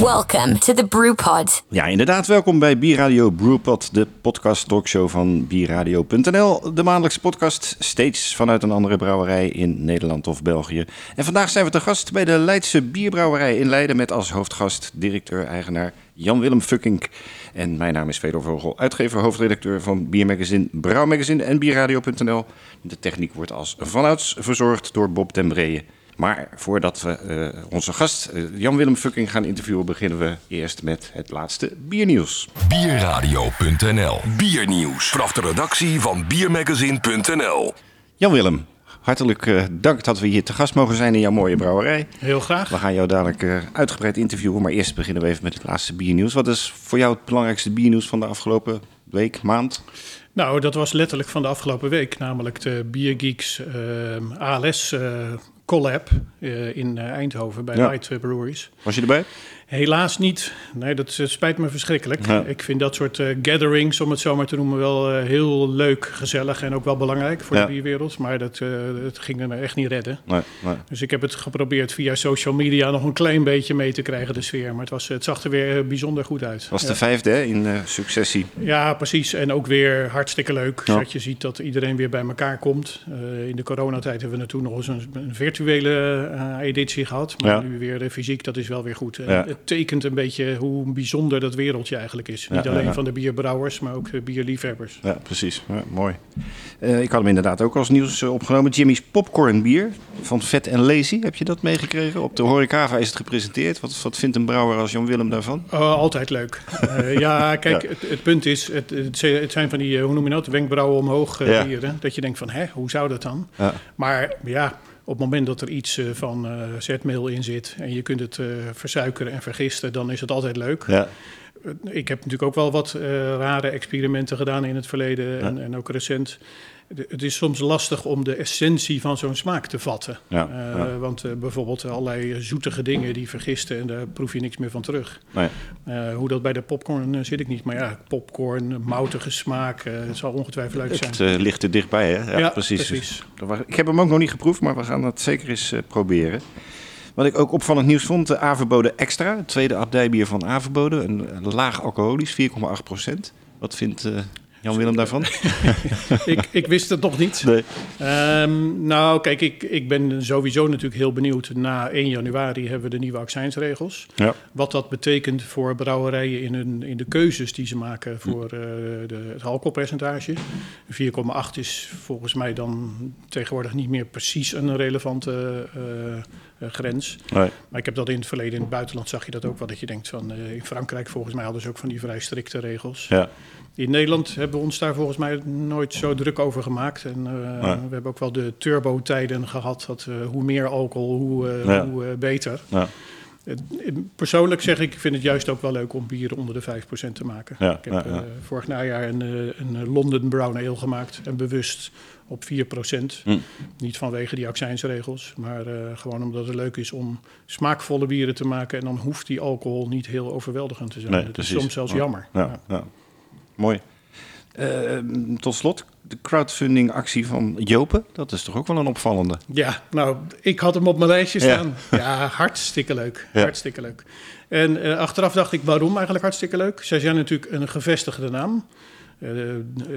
Welcome to the Brewpod. Ja, inderdaad. Welkom bij Bierradio Brewpod, de podcast talkshow van bierradio.nl. De maandelijkse podcast, steeds vanuit een andere brouwerij in Nederland of België. En vandaag zijn we te gast bij de Leidse Bierbrouwerij in Leiden met als hoofdgast directeur-eigenaar Jan-Willem Fuckink. En mijn naam is Fedor Vogel, uitgever, hoofdredacteur van Biermagazine, Brouwmagazine en Bierradio.nl. De techniek wordt als vanouds verzorgd door Bob den Breeën. Maar voordat we eh, onze gast eh, Jan-Willem Fucking gaan interviewen, beginnen we eerst met het laatste biernieuws. Bierradio.nl Biernieuws. Vanaf de redactie van Biermagazine.nl Jan-Willem, hartelijk eh, dank dat we hier te gast mogen zijn in jouw mooie brouwerij. Heel graag. We gaan jou dadelijk eh, uitgebreid interviewen, maar eerst beginnen we even met het laatste biernieuws. Wat is voor jou het belangrijkste biernieuws van de afgelopen week, maand? Nou, dat was letterlijk van de afgelopen week, namelijk de Biergeeks uh, ALS uh, collab uh, in uh, Eindhoven bij Ja. Light Breweries. Was je erbij? Helaas niet. Nee, dat eh, spijt me verschrikkelijk. Ja. Ik vind dat soort eh, gatherings, om het zo maar te noemen, wel eh, heel leuk, gezellig en ook wel belangrijk voor Ja. de bierwereld. Maar dat, dat ging me echt niet redden. Nee, nee. Dus ik heb het geprobeerd via social media nog een klein beetje mee te krijgen, de sfeer. Maar het, was, het zag er weer bijzonder goed uit. was Ja. de vijfde hè, in successie. Ja, precies. En ook weer hartstikke leuk dat je ziet dat iedereen weer bij elkaar komt. In de coronatijd hebben we toen nog eens een, een virtuele editie gehad. Maar nu weer fysiek, dat is wel weer goed. Eh, tekent een beetje hoe bijzonder dat wereldje eigenlijk is. Ja, Niet alleen ja. van de bierbrouwers, maar ook de bierliefhebbers. Ja, precies. Ja, mooi. Eh, ik had hem inderdaad ook als nieuws eh, opgenomen. Jimmy's Popcorn Bier van Vet en Lazy. Heb je dat meegekregen? Op de Horecava is het gepresenteerd. Wat, wat vindt een brouwer als Jan Willem daarvan? Oh, altijd leuk. Eh, ja, kijk. Het, het punt is, het, het zijn- van die, eh, hoe noem je dat, wenkbrauwen omhoog eh, bieren. Dat je denkt van, hè, hoe zou dat dan? Maar ja, op het moment dat er iets eh, van eh, zetmeel in zit en je kunt het eh, versuikeren en vergisten, dan is het altijd leuk. Ja, Ik heb natuurlijk ook wel wat rare experimenten gedaan in het verleden en, en ook recent. Het is soms lastig om de essentie van zo'n smaak te vatten. Ja, Eh, ja. Want eh, bijvoorbeeld allerlei zoetige dingen die vergisten en daar proef je niks meer van terug. nee. Eh, hoe dat bij de popcorn zit ik niet. Maar ja, popcorn, moutige smaak, het zal ongetwijfeld leuk zijn. Het ligt er dichtbij, hè? Ja, Ja, precies. Dus, ik heb hem ook nog niet geproefd, maar we gaan dat zeker eens proberen. Wat ik ook opvallend nieuws vond, de Averbode Extra. Het tweede abdijbier van Averbode. Een, laag alcoholisch, 4,8 procent. Wat vindt Jan-Willem daarvan? ik, ik wist het nog niet. Nee. Ehm, nou, kijk, ik, ik ben sowieso natuurlijk heel benieuwd. Na 1 januari hebben we de nieuwe accijnsregels. Ja. Wat dat betekent voor brouwerijen in, hun, in de keuzes die ze maken voor eh, de, het alcoholpercentage. 4,8 is volgens mij dan tegenwoordig niet meer precies een relevante eh, eh, grens. Nee. Maar ik heb dat in het verleden in het buitenland zag je dat ook wel. Dat je denkt van in Frankrijk volgens mij hadden ze ook van die vrij strikte regels. Ja. In Nederland hebben we ons daar volgens mij nooit zo druk over gemaakt. En eh, Nee. we hebben ook wel de turbo-tijden gehad. Dat eh, hoe meer alcohol, hoe, eh, Ja. hoe beter. Ja. Persoonlijk zeg ik, ik vind het juist ook wel leuk om bieren onder de 5% te maken. Ja, ik heb ja, ja. vorig najaar een, een London Brown Ale gemaakt. En bewust op 4%. Hm. Niet vanwege die accijnsregels. Maar gewoon omdat het leuk is om smaakvolle bieren te maken. En dan hoeft die alcohol niet heel overweldigend te zijn. Nee, precies. is soms zelfs Ja. jammer. Ja, Ja. ja. Mooi. Eh, tot slot, de crowdfunding actie van Jopen. Dat is toch ook wel een opvallende. Ja, nou, ik had hem op mijn lijstje staan. Ja, hartstikke leuk. Ja. Hartstikke leuk. En eh, achteraf dacht ik, waarom eigenlijk hartstikke leuk? Zij zijn natuurlijk een gevestigde naam. Eh,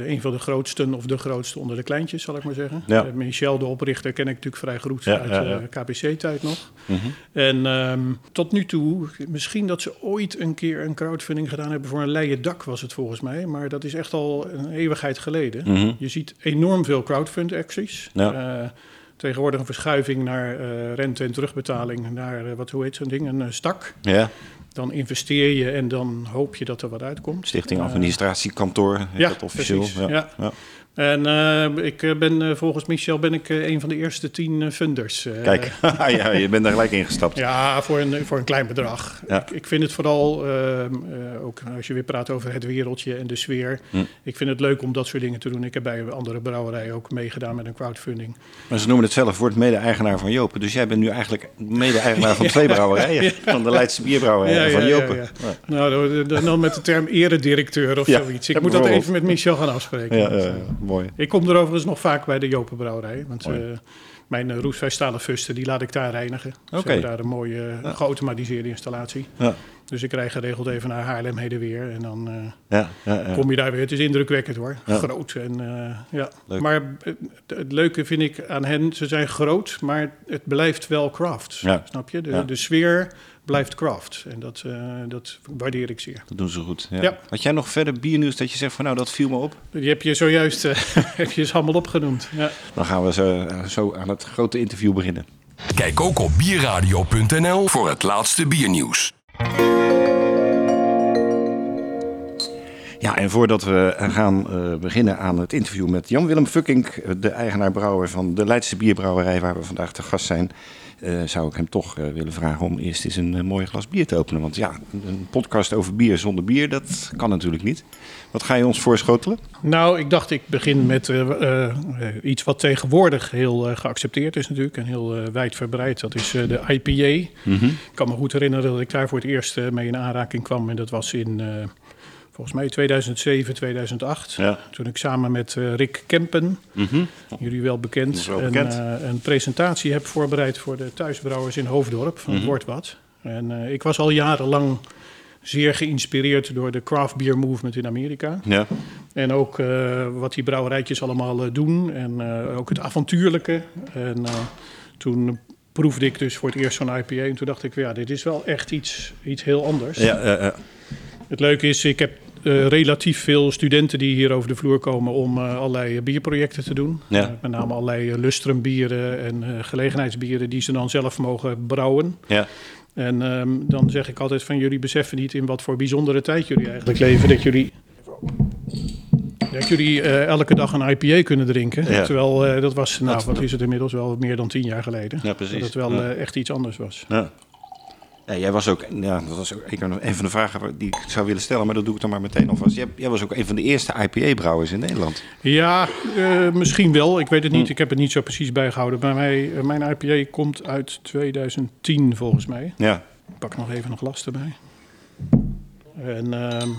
een van de grootsten of de grootste onder de kleintjes, zal ik maar zeggen. Ja. Eh, Michel, de oprichter, ken ik natuurlijk vrij goed Ja, uit de ja. KPC-tijd nog. Mhm. En ehm, tot nu toe, misschien dat ze ooit een keer een crowdfunding gedaan hebben voor een leien dak, was het volgens mij. Maar dat is echt al een eeuwigheid geleden. Mhm. Je ziet enorm veel crowdfund-acties. Ja. Eh, tegenwoordig een verschuiving naar eh, rente- en terugbetaling, naar, eh, wat, hoe heet zo'n ding, een eh, stak. Ja, Dan investeer je en dan hoop je dat er wat uitkomt. Stichting Eh, Administratiekantoor ja, dat officieel. precies, Ja. ja. En eh, ik eh, ben eh, volgens Michel ben ik een van de eerste tien funders. Kijk, ja, je bent daar gelijk ingestapt. Ja, voor een, voor een klein bedrag. Ja. Ik, ik vind het vooral, ehm, eh, ook als je weer praat over het wereldje en de sfeer. Hm. Ik vind het leuk om dat soort dingen te doen. Ik heb bij andere brouwerijen ook meegedaan met een crowdfunding. Maar ze noemen het zelf, wordt mede-eigenaar van Jopen. Dus jij bent nu eigenlijk mede-eigenaar van twee brouwerijen. Van de Leidse bierbrouwerij en van Jopen. Nou, dan- met de term eredirecteur of zoiets. Ik moet dat even met Michel gaan afspreken. Ja, Eh, mooi. Ik kom er overigens nog vaak bij de Jopenbrouwerij. Want eh, mijn uh, roestvrijstalen fusten, die laat ik daar reinigen. Ze hebben daar een mooie eh, geautomatiseerde installatie. Ja, Dus ik rij geregeld even naar Haarlem heen en weer. En dan eh, ja, ja, ja. kom je daar weer. Het is indrukwekkend hoor. Ja. Groot. En, eh, ja. Leuk. Maar het, het leuke vind ik aan hen, ze zijn groot, maar het blijft wel craft. Ja. Snap je? De, de sfeer blijft craft. En dat, eh, dat waardeer ik zeer. Dat doen ze goed. Ja. Ja. Had jij nog verder biernieuws dat je zegt van nou, dat viel me op? Die heb je zojuist eh, heb je eens allemaal opgenoemd. Ja. Dan gaan we zo, zo aan het grote interview beginnen. Kijk ook op bierradio.nl voor het laatste biernieuws. Ja, en voordat we gaan eh, beginnen aan het interview met Jan-Willem Fuckink, de eigenaar-brouwer van de Leidse Bierbrouwerij, waar we vandaag te gast zijn, eh, zou ik hem toch eh, willen vragen om eerst eens een eh, mooi glas bier te openen. Want ja, een podcast over bier zonder bier, dat kan natuurlijk niet. Wat ga je ons voorschotelen? Nou, ik dacht ik begin met iets wat tegenwoordig heel geaccepteerd is natuurlijk. En heel wijdverbreid. Dat is de IPA. Ik kan me goed herinneren dat ik daar voor het eerst mee in aanraking kwam. En dat was in, volgens mij 2007, 2008. Ja. Toen ik samen met eh, Rick Kempen, jullie wel bekend, een, eh, een presentatie heb voorbereid voor de thuisbrouwers in Hoofddorp van het Wordt Wat. En eh, ik was al jarenlang zeer geïnspireerd door de craft beer movement in Amerika. Ja, En ook wat die brouwerijtjes allemaal doen. En ook het avontuurlijke. En toen proefde ik dus voor het eerst zo'n IPA. En toen dacht ik, ja, dit is wel echt iets, iets heel anders. ja, Het leuke is, ik heb eh, relatief veel studenten die hier over de vloer komen om eh, allerlei bierprojecten te doen. Ja. Eh, met name allerlei eh, lustrumbieren en eh, gelegenheidsbieren die ze dan zelf mogen brouwen. ja. En ehm, dan zeg ik altijd van jullie beseffen niet in wat voor bijzondere tijd jullie eigenlijk leven. Dat jullie, dat jullie eh, elke dag een IPA kunnen drinken. Ja. Terwijl eh, dat was, nou wat is het inmiddels, wel meer dan tien jaar geleden. Ja, precies. Dat het wel Ja. eh, echt iets anders was. Ja. Ja, jij was ook, ja, dat was ook een van de vragen die ik zou willen stellen, maar dat doe ik dan maar meteen alvast. Jij, jij was ook een van de eerste IPA-brouwers in Nederland. Ja, eh, misschien wel. Ik weet het Hm. niet. Ik heb het niet zo precies bijgehouden. Bij mij, eh, mijn IPA komt uit 2010 volgens mij. Ja, Ik pak nog even een glas erbij. En, ehm,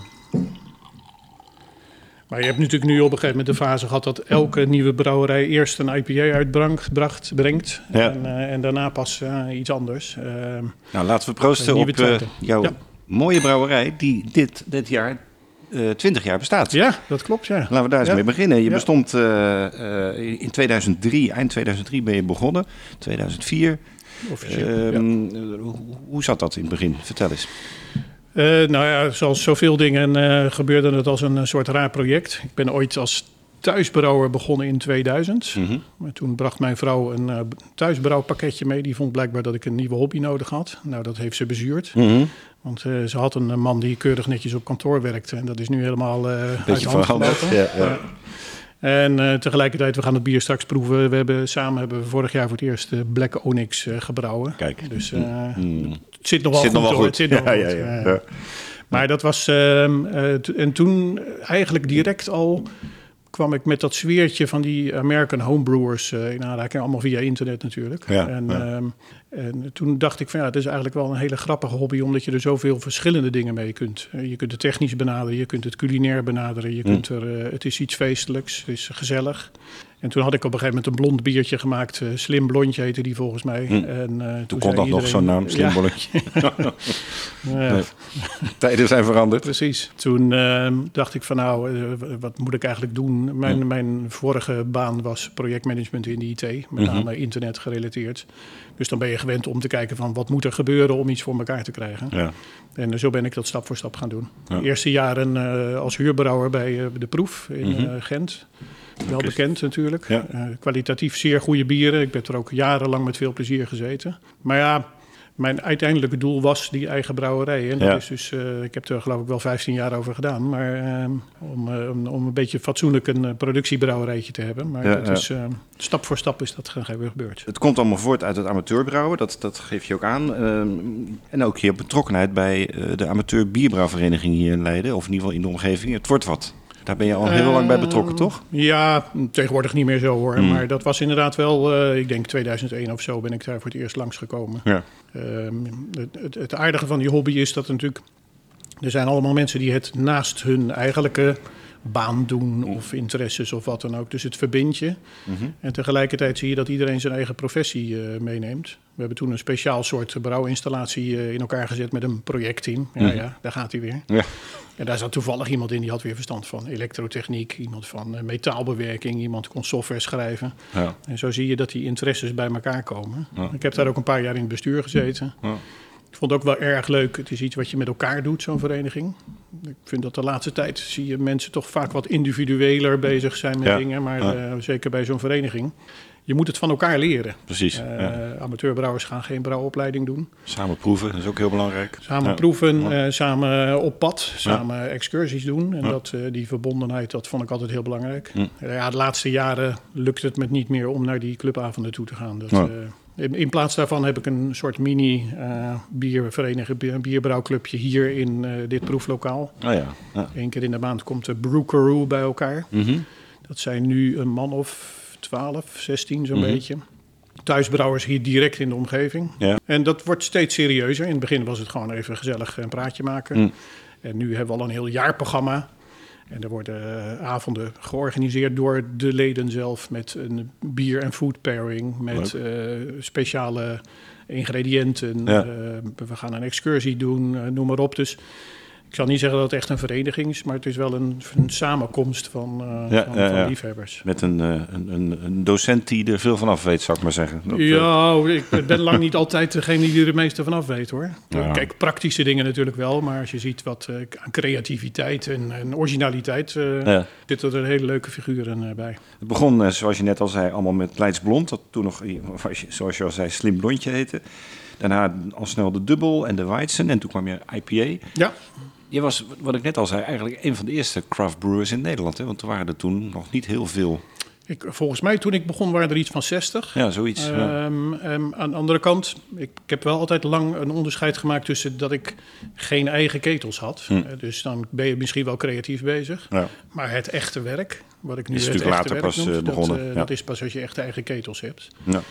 maar je hebt natuurlijk nu op een gegeven moment de fase gehad dat elke nieuwe brouwerij eerst een IPA uitbrengt, brengt. Ja. En, eh, en daarna pas eh, iets anders. Ehm, nou laten we proosten op eh, jouw Ja. mooie brouwerij die dit, dit jaar eh 20 jaar bestaat. ja, dat klopt, ja. Laten we daar eens Ja. mee beginnen. Je bestond eh, eh, in 2003, eind 2003 ben je begonnen, 2004. Officieel. ja. Ehm, eh, hoe, hoe zat dat in het begin? Vertel eens. Eh, nou ja, zoals zoveel dingen eh, gebeurde het als een eh, soort raar project. Ik ben ooit als thuisbrouwer begonnen in 2000. Mhm. Maar toen bracht mijn vrouw een eh, thuisbrouwpakketje mee. Die vond blijkbaar dat ik een nieuwe hobby nodig had. Nou, dat heeft ze bezuurd. Mhm. Want ze had een man die keurig netjes op kantoor werkte. En dat is nu helemaal uit Beetje de hand veranderd. gelopen. Ja, ja. En eh, tegelijkertijd, we gaan het bier straks proeven. We hebben samen hebben we vorig jaar voor het eerst eh, Black Onyx eh, gebrouwen. Kijk. Dus Mm. het zit nog wel Zit goed. nog wel hoor. goed. Het zit nog Ja, wel ja, goed. ja. Ja. Maar dat was. ehm, eh, en toen eigenlijk direct al kwam ik met dat sfeertje van die American homebrewers eh, in aanraking. Allemaal via internet natuurlijk. Ja, en, ja. ehm, en toen dacht ik van ja, het is eigenlijk wel een hele grappige hobby. Omdat je er zoveel verschillende dingen mee kunt. Eh, je kunt het technisch benaderen, je kunt het culinair benaderen. Je Hm. kunt er, eh, het is iets feestelijks, het is gezellig. En toen had ik op een gegeven moment een blond biertje gemaakt. eh, Slim Blondje heette die volgens mij. En, eh, Toen zei kon dat nog zo'n naam, slim Ja. Nee. Tijden zijn veranderd. Precies. Toen eh, dacht ik van nou, eh, wat moet ik eigenlijk doen? Mijn, mijn vorige baan was projectmanagement in de IT, met name internet gerelateerd. Dus dan ben je gewend om te kijken van wat moet er gebeuren om iets voor elkaar te krijgen. Ja. En zo ben ik dat stap voor stap gaan doen. Ja. De eerste jaren als huurbrouwer bij De Proef in eh, Gent. Wel bekend natuurlijk. Ja. Eh, kwalitatief zeer goede bieren. Ik ben er ook jarenlang met veel plezier gezeten. Maar ja, mijn uiteindelijke doel was die eigen brouwerij. En dat Ja. is dus, eh, ik heb er geloof ik wel 15 jaar over gedaan. Maar ehm, om, eh, om, om een beetje fatsoenlijk een productiebrouwerijtje te hebben. Maar Ja, dat ja. is, eh, stap voor stap is dat ge- gebeurd. Het komt allemaal voort uit het amateurbrouwen, dat, dat geef je ook aan. Ehm, en ook je betrokkenheid bij de amateur bierbrouwvereniging hier in Leiden, of in ieder geval in de omgeving. Het wordt wat. Daar ben je al heel lang bij betrokken, toch? Ja, tegenwoordig niet meer zo hoor. Hmm. Maar dat was inderdaad wel, eh, ik denk 2001 of zo ben ik daar voor het eerst langsgekomen. Ja. Ehm, het, het, het aardige van die hobby is dat natuurlijk... Er zijn allemaal mensen die het naast hun eigenlijke baan doen of interesses of wat dan ook. Dus het verbindt je. En tegelijkertijd zie je dat iedereen zijn eigen professie eh, meeneemt. We hebben toen een speciaal soort brouwinstallatie eh, in elkaar gezet met een projectteam. Ja, ja, daar gaat hij weer. Ja. En daar zat toevallig iemand in die had weer verstand van elektrotechniek, iemand van eh, metaalbewerking, iemand kon software schrijven. Ja. En zo zie je dat die interesses bij elkaar komen. Ik heb daar ook een paar jaar in het bestuur gezeten. Ja. Ik vond het ook wel erg leuk. Het is iets wat je met elkaar doet, zo'n vereniging. Ik vind dat de laatste tijd zie je mensen toch vaak wat individueler bezig zijn met dingen. Maar eh, zeker bij zo'n vereniging. Je moet het van elkaar leren. Precies. Eh, ja. Amateurbrouwers gaan geen brouwopleiding doen. Samen proeven, dat is ook heel belangrijk. Samen Ja. proeven, eh, samen op pad, samen excursies doen. En dat, eh, die verbondenheid, dat vond ik altijd heel belangrijk. Ja, de laatste jaren lukt het me niet meer om naar die clubavonden toe te gaan. Dat, in, in plaats daarvan heb ik een soort mini biervereniging, bier- bierbrouwclubje hier in dit proeflokaal. Oh ja. ja. Eén keer in de maand komt de Brewcaroo bij elkaar. Mhm. Dat zijn nu een man of 12, 16 zo'n Mhm. beetje. Thuisbrouwers hier direct in de omgeving. Ja. En dat wordt steeds serieuzer. In het begin was het gewoon even gezellig een praatje maken. Mm. En nu hebben we al een heel jaarprogramma. En er worden eh, avonden georganiseerd door de leden zelf met een bier- en food pairing. Met eh, speciale ingrediënten. Ja. Eh, we gaan een excursie doen, noem maar op. Dus ik zal niet zeggen dat het echt een vereniging is, maar het is wel een, een samenkomst van, eh, Ja, van, ja, van ja. liefhebbers. Met een, eh, een, een, een docent die er veel van af weet, zou ik maar zeggen. Dat, eh, Ja, ik ben lang niet altijd degene die er het meeste van af weet hoor. Ja. Kijk, praktische dingen natuurlijk wel, maar als je ziet wat aan creativiteit en, en originaliteit, Ja. zitten er hele leuke figuren eh, bij. Het begon, zoals je net al zei, allemaal met Leids Blond. Dat toen nog, zoals je al zei, Slim Blondje heette. Daarna al snel de Dubbel en de Weizen. En toen kwam je IPA. Ja, Je was, wat ik net al zei, eigenlijk een van de eerste craft brewers in Nederland. Hè? Want er waren er toen nog niet heel veel. ik, volgens mij toen ik begon waren er iets van 60. Ja, zoiets. ja. Ehm, ehm, aan de andere kant, ik, ik heb wel altijd lang een onderscheid gemaakt tussen dat ik geen eigen ketels had. Hm. Eh, dus dan ben je misschien wel creatief bezig. Ja. Maar het echte werk, wat ik nu Is het later werk pas, noem, eh, begonnen, Dat, eh, ja. dat is pas als je echt eigen ketels hebt. Ja.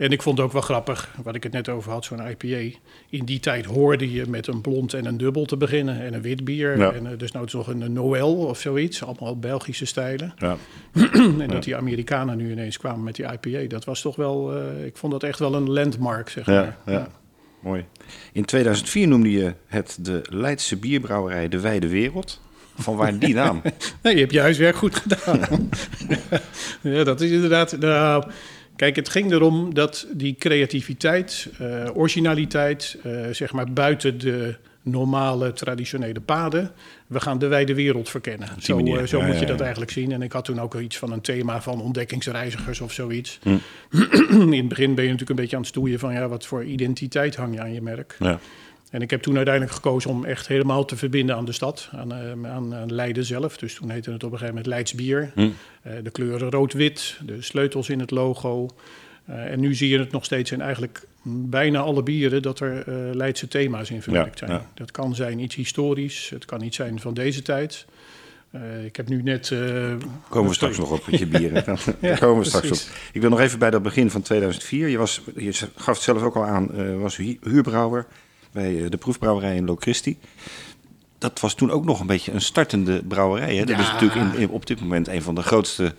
En ik vond het ook wel grappig, wat ik het net over had, zo'n IPA. In die tijd hoorde je met een blond en een dubbel te beginnen en een wit bier. Ja. En eh, dus nou toch een Noël of zoiets, allemaal Belgische stijlen. Ja. En dat die Amerikanen nu ineens kwamen met die IPA, dat was toch wel, eh, ik vond dat echt wel een landmark, zeg Ja, maar. ja. Mooi. In 2004 noemde je het de Leidse bierbrouwerij De Wijde Wereld. Van waar die naam? Nee, je hebt je huiswerk goed gedaan. ja, dat is inderdaad. Nou, kijk, het ging erom dat die creativiteit, eh, originaliteit, eh, zeg maar buiten de normale traditionele paden. We gaan de wijde wereld verkennen. Zo, eh, zo Ja, moet ja, je dat ja. eigenlijk zien. En ik had toen ook iets van een thema van ontdekkingsreizigers of zoiets. Hm. In het begin ben je natuurlijk een beetje aan het stoeien van ja, wat voor identiteit hang je aan je merk. Ja. En ik heb toen uiteindelijk gekozen om echt helemaal te verbinden aan de stad, aan, eh, aan, aan Leiden zelf. Dus toen heette het op een gegeven moment Leids Bier. Hm. Eh, de kleuren rood-wit, de sleutels in het logo. Eh, en nu zie je het nog steeds in eigenlijk bijna alle bieren dat er eh, Leidse thema's in verwerkt Ja, zijn. ja. Dat kan zijn iets historisch, het kan iets zijn van deze tijd. Ik heb nu net... Komen we straks nog op met je bieren. Daar komen we straks op. Ik wil nog even bij dat begin van 2004. Je, was, je gaf het zelf ook al aan, eh, was hu- huurbrouwer bij eh, de proefbrouwerij in Locristi. Dat was toen ook nog een beetje een startende brouwerij. Hè? Dat is natuurlijk in, in- op dit moment een van de grootste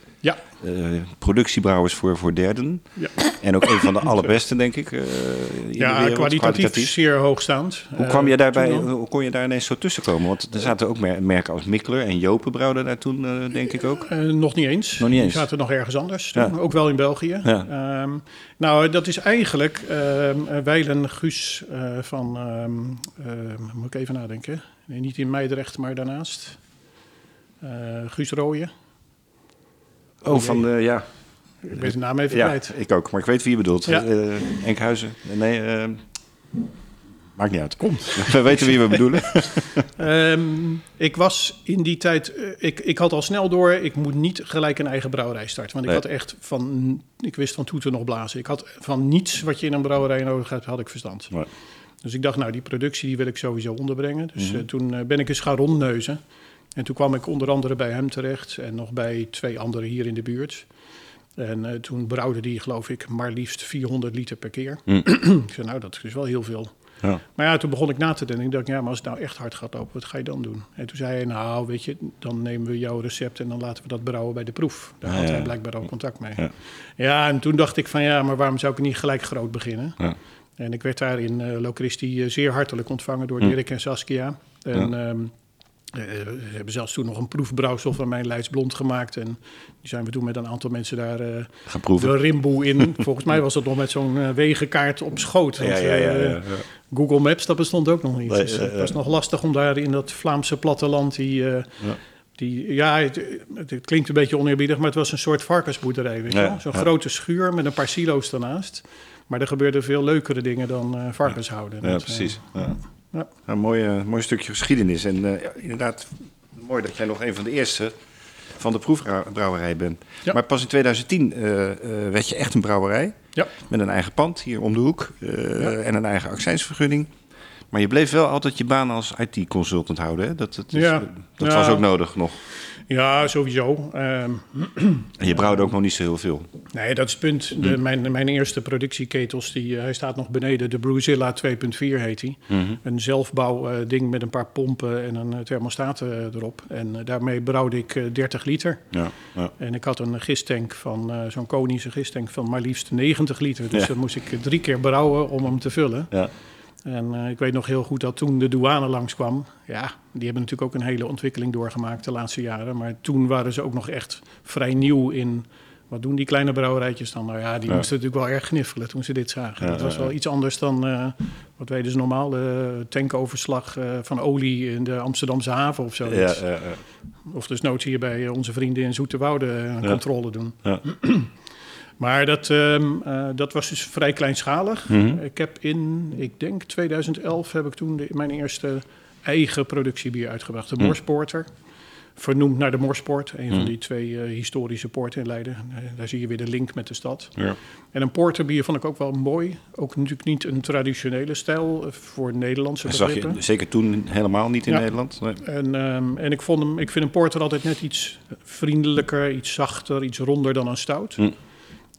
productiebrouwers voor, voor derden. ja. En ook een van de allerbeste, denk ik. eh, ja wereld, kwalitatief, zeer hoogstaand. Hoe kwam je Eh, daarbij, hoe kon je daar ineens zo tussen komen? Want er zaten ook mer- merken als Mikkeler en Jopen brouwden daar toen, eh, denk ik ook. Eh, nog niet eens. Nog niet eens. Die zaten nog ergens anders. Ja. toen, Ook wel in België. Ja. Ehm, nou, dat is eigenlijk ehm Weilen Guus eh, van... ehm, moet ik even nadenken. Nee, niet in Meidrecht, maar daarnaast. Eh, Guus Rooyen. Oh, van de, ja. Ik ben zijn naam even Ja, kwijt. ik ook, maar ik weet wie je bedoelt. Ja. Eh, Enkhuizen. Nee, eh, Maakt niet uit. Komt. We weten wie we bedoelen. Ehm, ik was in die tijd, eh, ik, ik had al snel door, ik moet niet gelijk een eigen brouwerij starten. Want ik Nee. had echt van, ik wist van toeten nog blazen. Ik had van niets wat je in een brouwerij nodig hebt, had ik verstand. Nee. Dus ik dacht, nou, die productie die wil ik sowieso onderbrengen. Dus Mhm. toen ben ik eens gaan rondneuzen. En toen kwam ik onder andere bij hem terecht en nog bij twee anderen hier in de buurt. En eh, toen brouwde die, geloof ik, maar liefst 400 liter per keer. ik zei, nou, dat is wel heel veel. Ja. Maar ja, toen begon ik na te denken. Ik dacht, ja, maar als het nou echt hard gaat lopen, wat ga je dan doen? En toen zei hij, nou, weet je, dan nemen we jouw recept en dan laten we dat brouwen bij de proef. Daar Ja, had hij blijkbaar ook contact mee. Ja. Ja. en toen dacht ik van, ja, maar waarom zou ik niet gelijk groot beginnen? Ja. En ik werd daar in eh Locristi eh, zeer hartelijk ontvangen door Hm. Dirk en Saskia. En ehm, eh, ze hebben zelfs toen nog een proefbrouwsel van mijn Leids Blond gemaakt. En die zijn we toen met een aantal mensen daar eh, Gaan proeven. de rimboe in. Volgens mij was dat nog met zo'n eh, wegenkaart op schoot. Want, Ja, ja, ja, eh, ja, ja. Google Maps, dat bestond ook nog niet. Nee, dus eh, het was nog lastig om daar in dat Vlaamse platteland die... eh, Ja. Die, ja, het, klinkt een beetje oneerbiedig, maar het was een soort varkensboerderij. Weet je Ja, wel? Zo'n grote schuur met een paar silo's ernaast. Maar er gebeurden veel leukere dingen dan eh, varkens houden. Ja, eh, precies. Ja. Een mooi, mooi stukje geschiedenis. En eh, inderdaad, mooi dat jij nog een van de eerste van de proefbrouwerij bent. Ja. Maar pas in 2010 eh, eh, werd je echt een brouwerij. Ja. Met een eigen pand hier om de hoek. En een eigen accijnsvergunning. Maar je bleef wel altijd je baan als IT-consultant houden. Hè? Dat, dat, is, dat was ook nodig nog. Ja, sowieso. Ehm, En je brouwde ook nog niet zo heel veel. nee, dat is het punt. De, mijn, mijn eerste productieketels, die, eh, hij staat nog beneden. De Brewzilla 2.4 heet hij. Een zelfbouw eh, ding met een paar pompen en een eh, thermostaat erop. En daarmee brouwde ik eh, 30 liter. Ja, ja. En ik had een gistank van, zo'n konische gistank van maar liefst 90 liter. Dus Ja. dat moest ik drie keer brouwen om hem te vullen. ja. En eh, ik weet nog heel goed dat toen de douane langskwam. Ja, die hebben natuurlijk ook een hele ontwikkeling doorgemaakt de laatste jaren. Maar toen waren ze ook nog echt vrij nieuw in. Wat doen die kleine brouwerijtjes dan? Nou ja, die Ja. moesten natuurlijk wel erg gniffelen toen ze dit zagen. Ja, dat was wel iets anders dan, eh, wat weten ze normaal, de tankoverslag eh, van olie in de Amsterdamse haven of zo. Ja, ja, ja. Of dus noods hier bij onze vrienden in Zoeterwoude een Ja. controle doen. Maar dat, ehm, eh, dat was dus vrij kleinschalig. Mhm. Ik heb in, ik denk 2011, heb ik toen de- mijn eerste eigen productiebier uitgebracht. De Mhm. Morsporter. Vernoemd naar de Morspoort, een Mhm. van die twee eh, historische poorten in Leiden. Eh, daar zie je weer de link met de stad. Ja. En een porterbier vond ik ook wel mooi. Ook natuurlijk niet een traditionele stijl voor Nederlandse Dat zag je zeker toen helemaal niet in Ja. Nederland. Nee. En, ehm, en ik, vond hem, ik vind een porter altijd net iets vriendelijker, iets zachter, iets ronder dan een stout. Hm.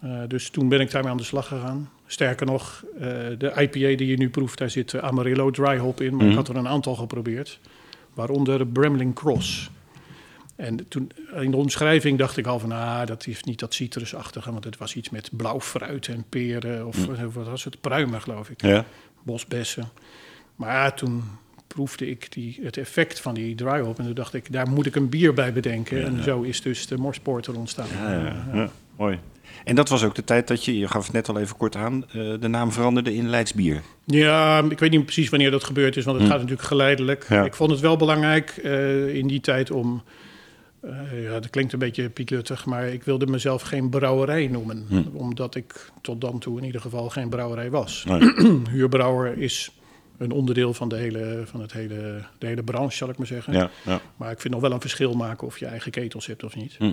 Eh, dus toen ben ik daarmee aan de slag gegaan. Sterker nog, eh, de IPA die je nu proeft, daar zit eh, Amarillo dry hop in. Maar ik had er een aantal geprobeerd. Waaronder Bramling Cross. En toen, in de omschrijving dacht ik al van, ah, dat heeft niet dat citrusachtige. Want het was iets met blauw fruit en peren. Of eh, wat was het? Pruimen, geloof ik Ja. bosbessen. Maar toen proefde ik die, het effect van die dry hop. En toen dacht ik, daar moet ik een bier bij bedenken. En zo is dus de Morsporter ontstaan. Ja, ja, ja. mooi. En dat was ook de tijd dat je, je gaf het net al even kort aan, eh, de naam veranderde in Leidsbier. Ja, ik weet niet precies wanneer dat gebeurd is, want het gaat natuurlijk geleidelijk. Ja. Ik vond het wel belangrijk eh, in die tijd om. eh, ja, dat klinkt een beetje piekluttig, maar ik wilde mezelf geen brouwerij noemen. Hm. Omdat ik tot dan toe in ieder geval geen brouwerij was. Nee. Huurbrouwer is een onderdeel van, de hele, van het hele, de hele branche, zal ik maar zeggen. Ja, ja. Maar ik vind nog wel een verschil maken of je eigen ketels hebt of niet. Hm.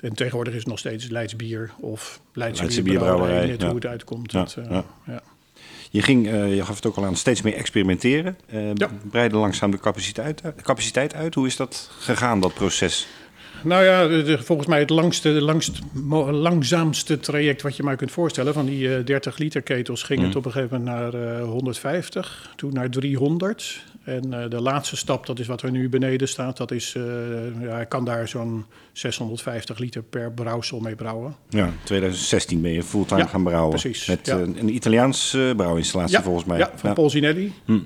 En tegenwoordig is het nog steeds Leids bier of Leidse, Leidse bierbrouwerij. Net hoe het uitkomt. Dat, eh, ja. Je ging, eh, je gaf het ook al aan, steeds meer experimenteren. Eh Ja. Breide langzaam de capaciteit, uit- capaciteit uit. Hoe is dat gegaan, dat proces? Nou ja, de- volgens mij het langste, langst, langzaamste traject wat je maar kunt voorstellen. Van die eh, 30 liter ketels ging Mm. het op een gegeven moment naar eh, 150, toen naar 300. En eh, de laatste stap, dat is wat er nu beneden staat, dat is, eh, ja, ik kan daar zo'n 650 liter per brouwsel mee brouwen. Ja, 2016 ben je fulltime Ja, gaan brouwen. precies, Met ja. eh, een Italiaans brouwinstallatie volgens mij. Ja, van. Polsinelli. Hm.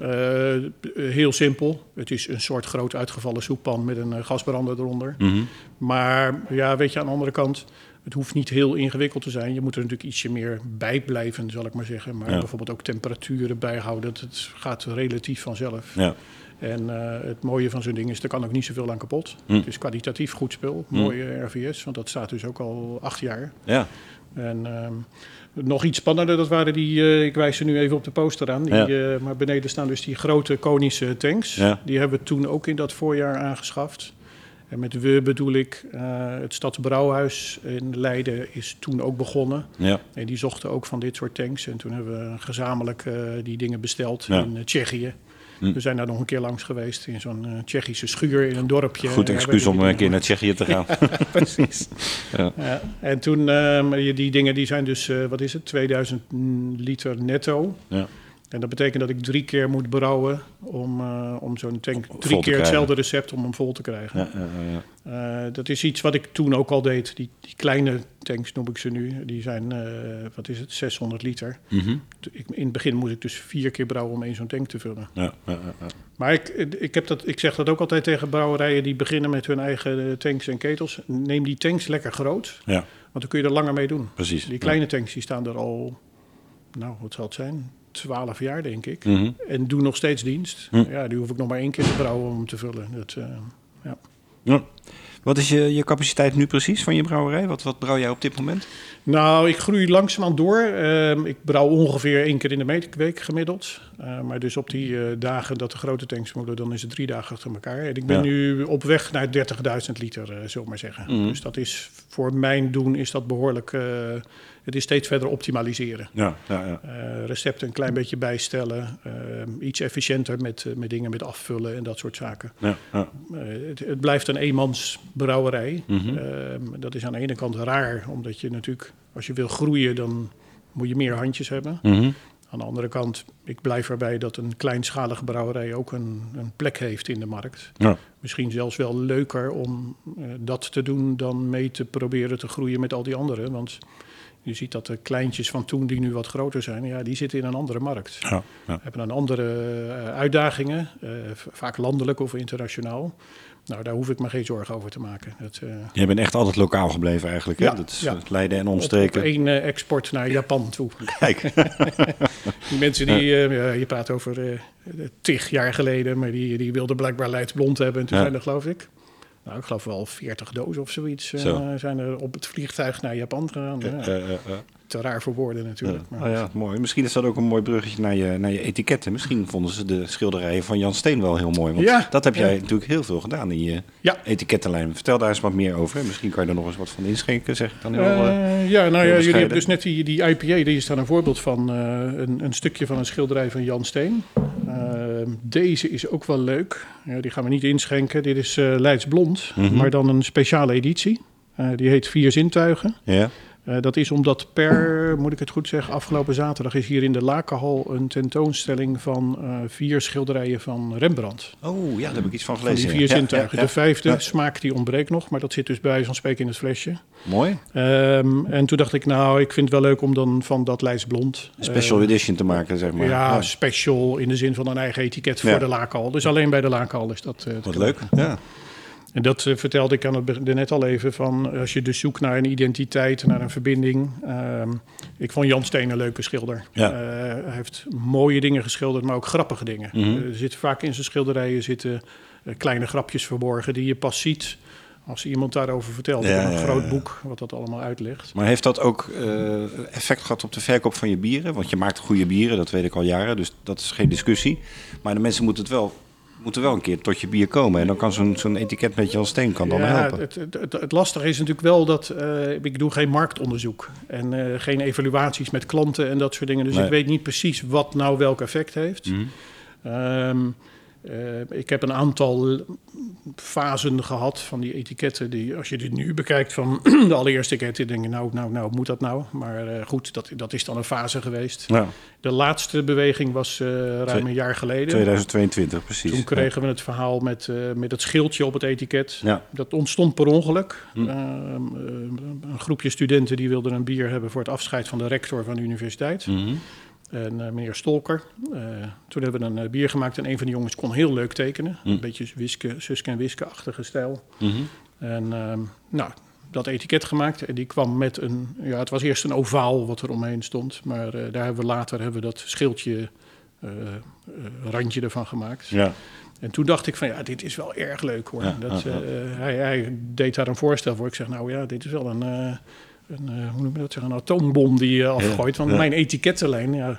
Heel simpel. Het is een soort groot uitgevallen soeppan met een gasbrander eronder. Mhm. Maar ja, weet je, aan de andere kant, het hoeft niet heel ingewikkeld te zijn. Je moet er natuurlijk ietsje meer bij blijven, zal ik maar zeggen. Maar Ja. bijvoorbeeld ook temperaturen bijhouden. Dat het gaat relatief vanzelf. Ja. En eh, het mooie van zo'n ding is, er kan ook niet zoveel aan kapot. Hm. Het is kwalitatief goed spul. Mooie RVS, want dat staat dus ook al acht jaar. ja. En ehm, nog iets spannender, dat waren die, eh, ik wijs ze nu even op de poster aan, die, Ja. eh, maar beneden staan dus die grote konische tanks. Ja. Die hebben we toen ook in dat voorjaar aangeschaft. En met we bedoel ik, eh, het Stadsbrouwhuis in Leiden is toen ook begonnen. Ja. En die zochten ook van dit soort tanks. En toen hebben we gezamenlijk eh, die dingen besteld Ja. in eh, Tsjechië. Hm. We zijn daar nog een keer langs geweest in zo'n Tsjechische schuur in een dorpje. Goed excuus om een keer naar Tsjechië te gaan. Precies. Ja. Ja. En toen, die dingen die zijn dus, wat is het, 2000 liter netto. Ja. En dat betekent dat ik drie keer moet brouwen om, eh, om zo'n tank, drie keer hetzelfde recept om hem vol te krijgen. Ja, ja, ja. Eh, dat is iets wat ik toen ook al deed. Die, die kleine tanks noem ik ze nu. Die zijn, eh, wat is het, 600 liter. Mhm. Ik, in het begin moest ik dus vier keer brouwen om één zo'n tank te vullen. Ja, ja, ja, ja. Maar ik, ik, heb dat, ik zeg dat ook altijd tegen brouwerijen die beginnen met hun eigen tanks en ketels. Neem die tanks lekker groot, Ja, want dan kun je er langer mee doen. precies. Die kleine tanks die staan er al, nou wat zal het zijn, 12 jaar denk ik. Mhm. En doen nog steeds dienst. Hm. Ja, die hoef ik nog maar één keer te brouwen om te vullen. Dat, eh, ja. Ja. Wat is je, je capaciteit nu precies van je brouwerij? Wat, wat brouw jij op dit moment? Nou, ik groei langzaamaan door. Ehm, ik brouw ongeveer één keer in de week gemiddeld. Eh, maar dus op die eh, dagen dat de grote tanks moeten, dan is het drie dagen achter elkaar. En ik ben Ja. nu op weg naar 30.000 liter, zullen we maar zeggen. Mhm. Dus dat is voor mijn doen is dat behoorlijk. Het is steeds verder optimaliseren. Ja, ja, ja. Eh, recepten een klein beetje bijstellen. eh, iets efficiënter met, eh, met dingen met afvullen en dat soort zaken. ja, ja. Het, het blijft een eenmansbrouwerij. Mhm. Ehm, dat is aan de ene kant raar, omdat je natuurlijk, als je wil groeien, dan moet je meer handjes hebben. Mhm. Aan de andere kant, ik blijf erbij dat een kleinschalige brouwerij ook een, een plek heeft in de markt. Ja. Misschien zelfs wel leuker om dat te doen dan mee te proberen te groeien met al die anderen. Want je ziet dat de kleintjes van toen, die nu wat groter zijn, ja, die zitten in een andere markt. Ja, ja. Hebben dan andere eh, uitdagingen, eh, vaak landelijk of internationaal. Nou, daar hoef ik me geen zorgen over te maken. Dat, eh, Je bent echt altijd lokaal gebleven eigenlijk. Hè? Ja, dat is ja. het Leiden en op, op omstreken. één export naar Japan toe. Kijk, Die mensen die, je praat over tig jaar geleden, maar die, die wilden blijkbaar Leids blond hebben. En toen Ja. zijn er geloof ik, nou ik geloof wel 40 dozen of zoiets, eh, Zo. zijn er op het vliegtuig naar Japan gegaan. Ja, eh, eh. Te raar voor woorden natuurlijk. Ja. Maar, Oh ja, mooi. Misschien is dat ook een mooi bruggetje naar je, naar je etiketten. Misschien vonden ze de schilderijen van Jan Steen wel heel mooi. Want Ja, dat heb jij ja. natuurlijk heel veel gedaan in je etikettenlijn. Vertel daar eens wat meer over. Misschien kan je er nog eens wat van inschenken, zeg ik dan heel... eh. Eh, ja, nou ja, jullie hebben dus net die, die IPA, die is daar een voorbeeld van. eh, een, een stukje van een schilderij van Jan Steen. Deze is ook wel leuk. Ja, die gaan we niet inschenken. Dit is Leids Blond, Mhm. maar dan een speciale editie. Die heet Vier Zintuigen. Ja? Eh, dat is omdat per, moet ik het goed zeggen, afgelopen zaterdag is hier in de Lakenhal een tentoonstelling van eh, vier schilderijen van Rembrandt. Oh, ja, daar heb ik iets van Van gelezen. die ja. vier Ja, zintuigen. ja, ja. De vijfde Ja. smaak die ontbreekt nog, maar dat zit dus bij van spreken in het flesje. Mooi. Ehm, en toen dacht ik, nou, ik vind het wel leuk om dan van dat Leids Blond... Een special eh, edition te maken, zeg maar. Ja, special in de zin van een eigen etiket voor Ja. de Lakenhal. Dus alleen bij de Lakenhal is dat... eh, te Wat leuk. Ja. En dat eh, vertelde ik aan het begin net al even van als je dus zoekt naar een identiteit, naar een verbinding. Ehm, ik vond Jan Steen een leuke schilder. Ja. Eh, hij heeft mooie dingen geschilderd, maar ook grappige dingen. Mhm. Eh, er zitten vaak in zijn schilderijen zitten kleine grapjes verborgen die je pas ziet als iemand daarover vertelt. Ja, een ja, groot boek wat dat allemaal uitlegt. Maar heeft dat ook effect gehad op de verkoop van je bieren? Want je maakt goede bieren, dat weet ik al jaren, dus dat is geen discussie. Maar de mensen moeten het wel, moeten wel een keer tot je bier komen. En dan kan zo'n zo'n etiket met Jan Steen kan dan ja, helpen. Het, het, het, het lastige is natuurlijk wel dat eh, ik doe geen marktonderzoek en eh, geen evaluaties met klanten en dat soort dingen. Dus Nee. ik weet niet precies wat nou welk effect heeft. Mhm. Ehm, eh, ik heb een aantal fasen gehad van die etiketten. Die, als je dit nu bekijkt van de allereerste etiket, denk je nou, nou, nou, moet dat nou? Maar eh, goed, dat, dat is dan een fase geweest. Ja, De laatste beweging was eh, ruim een jaar geleden. 2022 precies. Toen kregen we het verhaal met, met het schildje op het etiket. Ja. Dat ontstond per ongeluk. Hm. Een groepje studenten die wilden een bier hebben voor het afscheid van de rector van de universiteit. Mhm. En eh, meneer Stolker. Eh, toen hebben we een eh, bier gemaakt en een van de jongens kon heel leuk tekenen. Hm. Een beetje Wiske, Suske en Wiske-achtige stijl. Mhm. En ehm, nou, dat etiket gemaakt. En die kwam met een... Ja, het was eerst een ovaal wat er omheen stond. Maar daar hebben we later hebben we dat schildje... randje ervan gemaakt. Ja. En toen dacht ik van ja, dit is wel erg leuk hoor. Ja, dat, ja, ja. hij, hij deed daar een voorstel voor. Ik zeg nou ja, dit is wel een, een eh, hoe noem je dat een atoombom die je afgooit. Want mijn etikettenlijn, ja,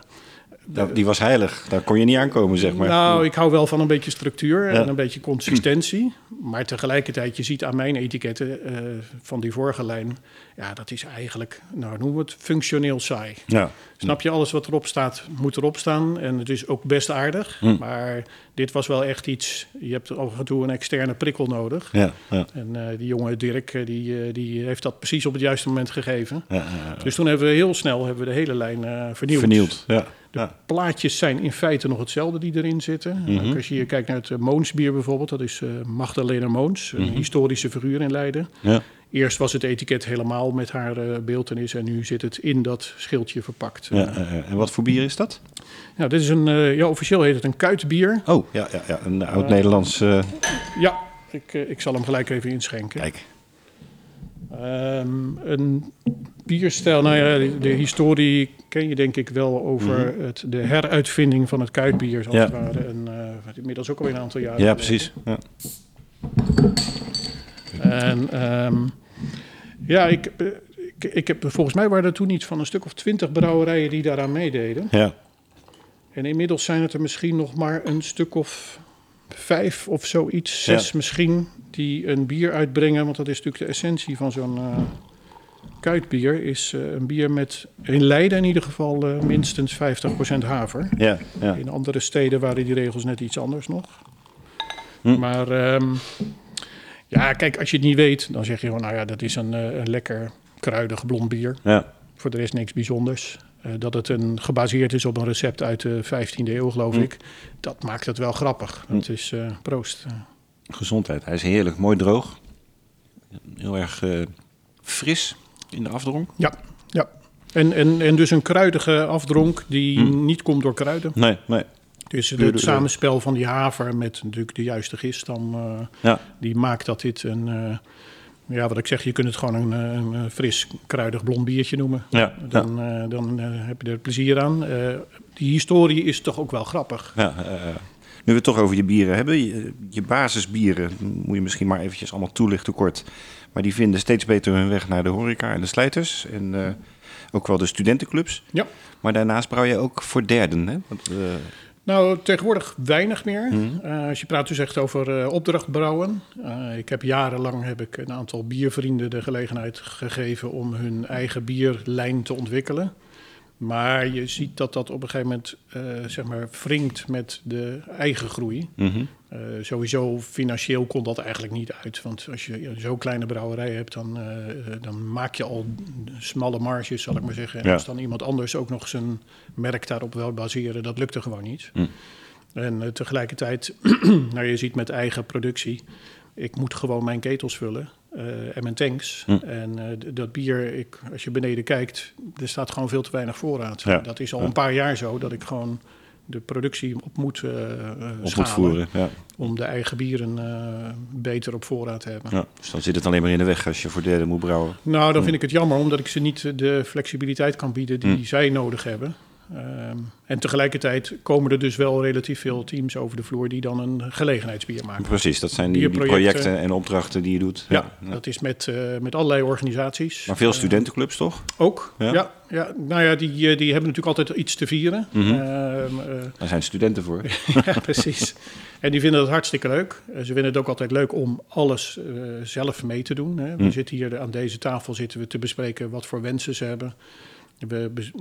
die was heilig. Daar kon je niet aankomen, zeg maar. nou, ik hou wel van een beetje structuur Ja. en een beetje consistentie. Maar tegelijkertijd, je ziet aan mijn etiketten eh, van die vorige lijn... ja, dat is eigenlijk, nou noemen we het, functioneel saai. Ja. Snap je, alles wat erop staat, moet erop staan. En het is ook best aardig. Hm. Maar dit was wel echt iets... Je hebt af en toe een externe prikkel nodig. Ja, ja, En eh, die jonge Dirk, eh, die, die heeft dat precies op het juiste moment gegeven. Dus toen hebben we heel snel hebben we de hele lijn vernieuwd. Vernield. Ja. Ja. Plaatjes zijn in feite nog hetzelfde die erin zitten. Mhm. Als je hier kijkt naar het eh, Moonsbier bijvoorbeeld, dat is eh Magdalena Moons, een historische figuur in Leiden. Mhm. Ja. Eerst was het etiket helemaal met haar eh beeltenis en nu zit het in dat schildje verpakt. Ja. En wat voor bier is dat? Nou, dit is een, ja, officieel heet het een kuitbier. Oh, ja, ja, ja. een oud-Nederlands... Ja, ik, ik zal hem gelijk even inschenken. kijk. Ehm, een bierstijl, nou ja, de, historie ken je denk ik wel over het, de heruitvinding van het kuitbier, als Ja. het ware. En, eh, inmiddels ook alweer een aantal jaren. Ja, precies. Ja. En ehm, ja, ik, ik, ik heb, volgens mij waren er toen iets van een stuk of twintig brouwerijen die daaraan meededen. ja. En inmiddels zijn het er misschien nog maar een stuk of vijf of zoiets, zes Ja. misschien, die een bier uitbrengen. Want dat is natuurlijk de essentie van zo'n eh, kuitbier. Is eh, een bier met, in Leiden in ieder geval, eh, minstens 50% haver. Ja, ja. In andere steden waren die regels net iets anders nog. Hm. Maar ehm, ja, kijk, als je het niet weet, dan zeg je gewoon, nou ja, dat is een, een lekker kruidig blond bier. ja. Voor de rest niks bijzonders. Eh, dat het een, gebaseerd is op een recept uit de 15e eeuw, geloof Hm. ik. Dat maakt het wel grappig. Het is eh, proost. Gezondheid. Hij is heerlijk. Mooi droog. Heel erg eh, fris in de afdronk. Ja, ja. En, en, en dus een kruidige afdronk die Hm. niet komt door kruiden. Nee, nee. Dus het, de- samenspel van die haver met natuurlijk de juiste gist, dan, Ja. die maakt dat dit een... eh, ja, wat ik zeg, je kunt het gewoon een, eh, een, een fris, kruidig blond biertje noemen. Ja, Dan, eh, dan eh, heb je er plezier aan. Eh, die historie is toch ook wel grappig. Ja, eh, nu we het toch over je bieren hebben. Je, je basisbieren moet je misschien maar eventjes allemaal toelichten kort. Maar die vinden steeds beter hun weg naar de horeca en de slijters. En eh, ook wel de studentenclubs. Ja. Maar daarnaast brouw je ook voor derden. Hè? Want, eh, Nou, tegenwoordig weinig meer. Mhm. Eh, als je praat dus echt over eh, opdrachtbrouwen. Eh, ik heb jarenlang heb ik een aantal biervrienden de gelegenheid gegeven om hun eigen bierlijn te ontwikkelen. Maar je ziet dat dat op een gegeven moment eh, zeg maar wringt met de eigen groei. mhm. Eh, sowieso financieel kon dat eigenlijk niet uit. Want als je zo'n kleine brouwerij hebt, dan, eh, dan maak je al smalle marges, zal ik maar zeggen. En Ja. als dan iemand anders ook nog zijn merk daarop wil baseren, dat lukte gewoon niet. Hm. En tegelijkertijd, nou je ziet met eigen productie, ik moet gewoon mijn ketels vullen eh, en mijn tanks. Hm. En dat bier, ik, als je beneden kijkt, er staat gewoon veel te weinig voorraad. Ja. Dat is al Ja. een paar jaar zo, dat ik gewoon de productie op moet moet schalen voeren. Ja. om de eigen bieren beter op voorraad te hebben. Ja. Dus dan zit het alleen maar in de weg als je voor derden moet brouwen. Nou, dan vind ik het jammer omdat ik ze niet de flexibiliteit kan bieden die Hm. zij nodig hebben. Ehm, en tegelijkertijd komen er dus wel relatief veel teams over de vloer die dan een gelegenheidsbier maken. Precies, dat zijn die, projecten en opdrachten die je doet. Ja, dat is met, eh, met allerlei organisaties. Maar veel Eh, studentenclubs toch? ook, Ja? ja. Ja, Nou ja, die, eh, die hebben natuurlijk altijd iets te vieren. Mhm. Eh, Daar zijn studenten voor. ja, precies. En die vinden het hartstikke leuk. Ze vinden het ook altijd leuk om alles zelf mee te doen. Hè. We Hm. zitten hier aan deze tafel zitten we te bespreken wat voor wensen ze hebben. We, be-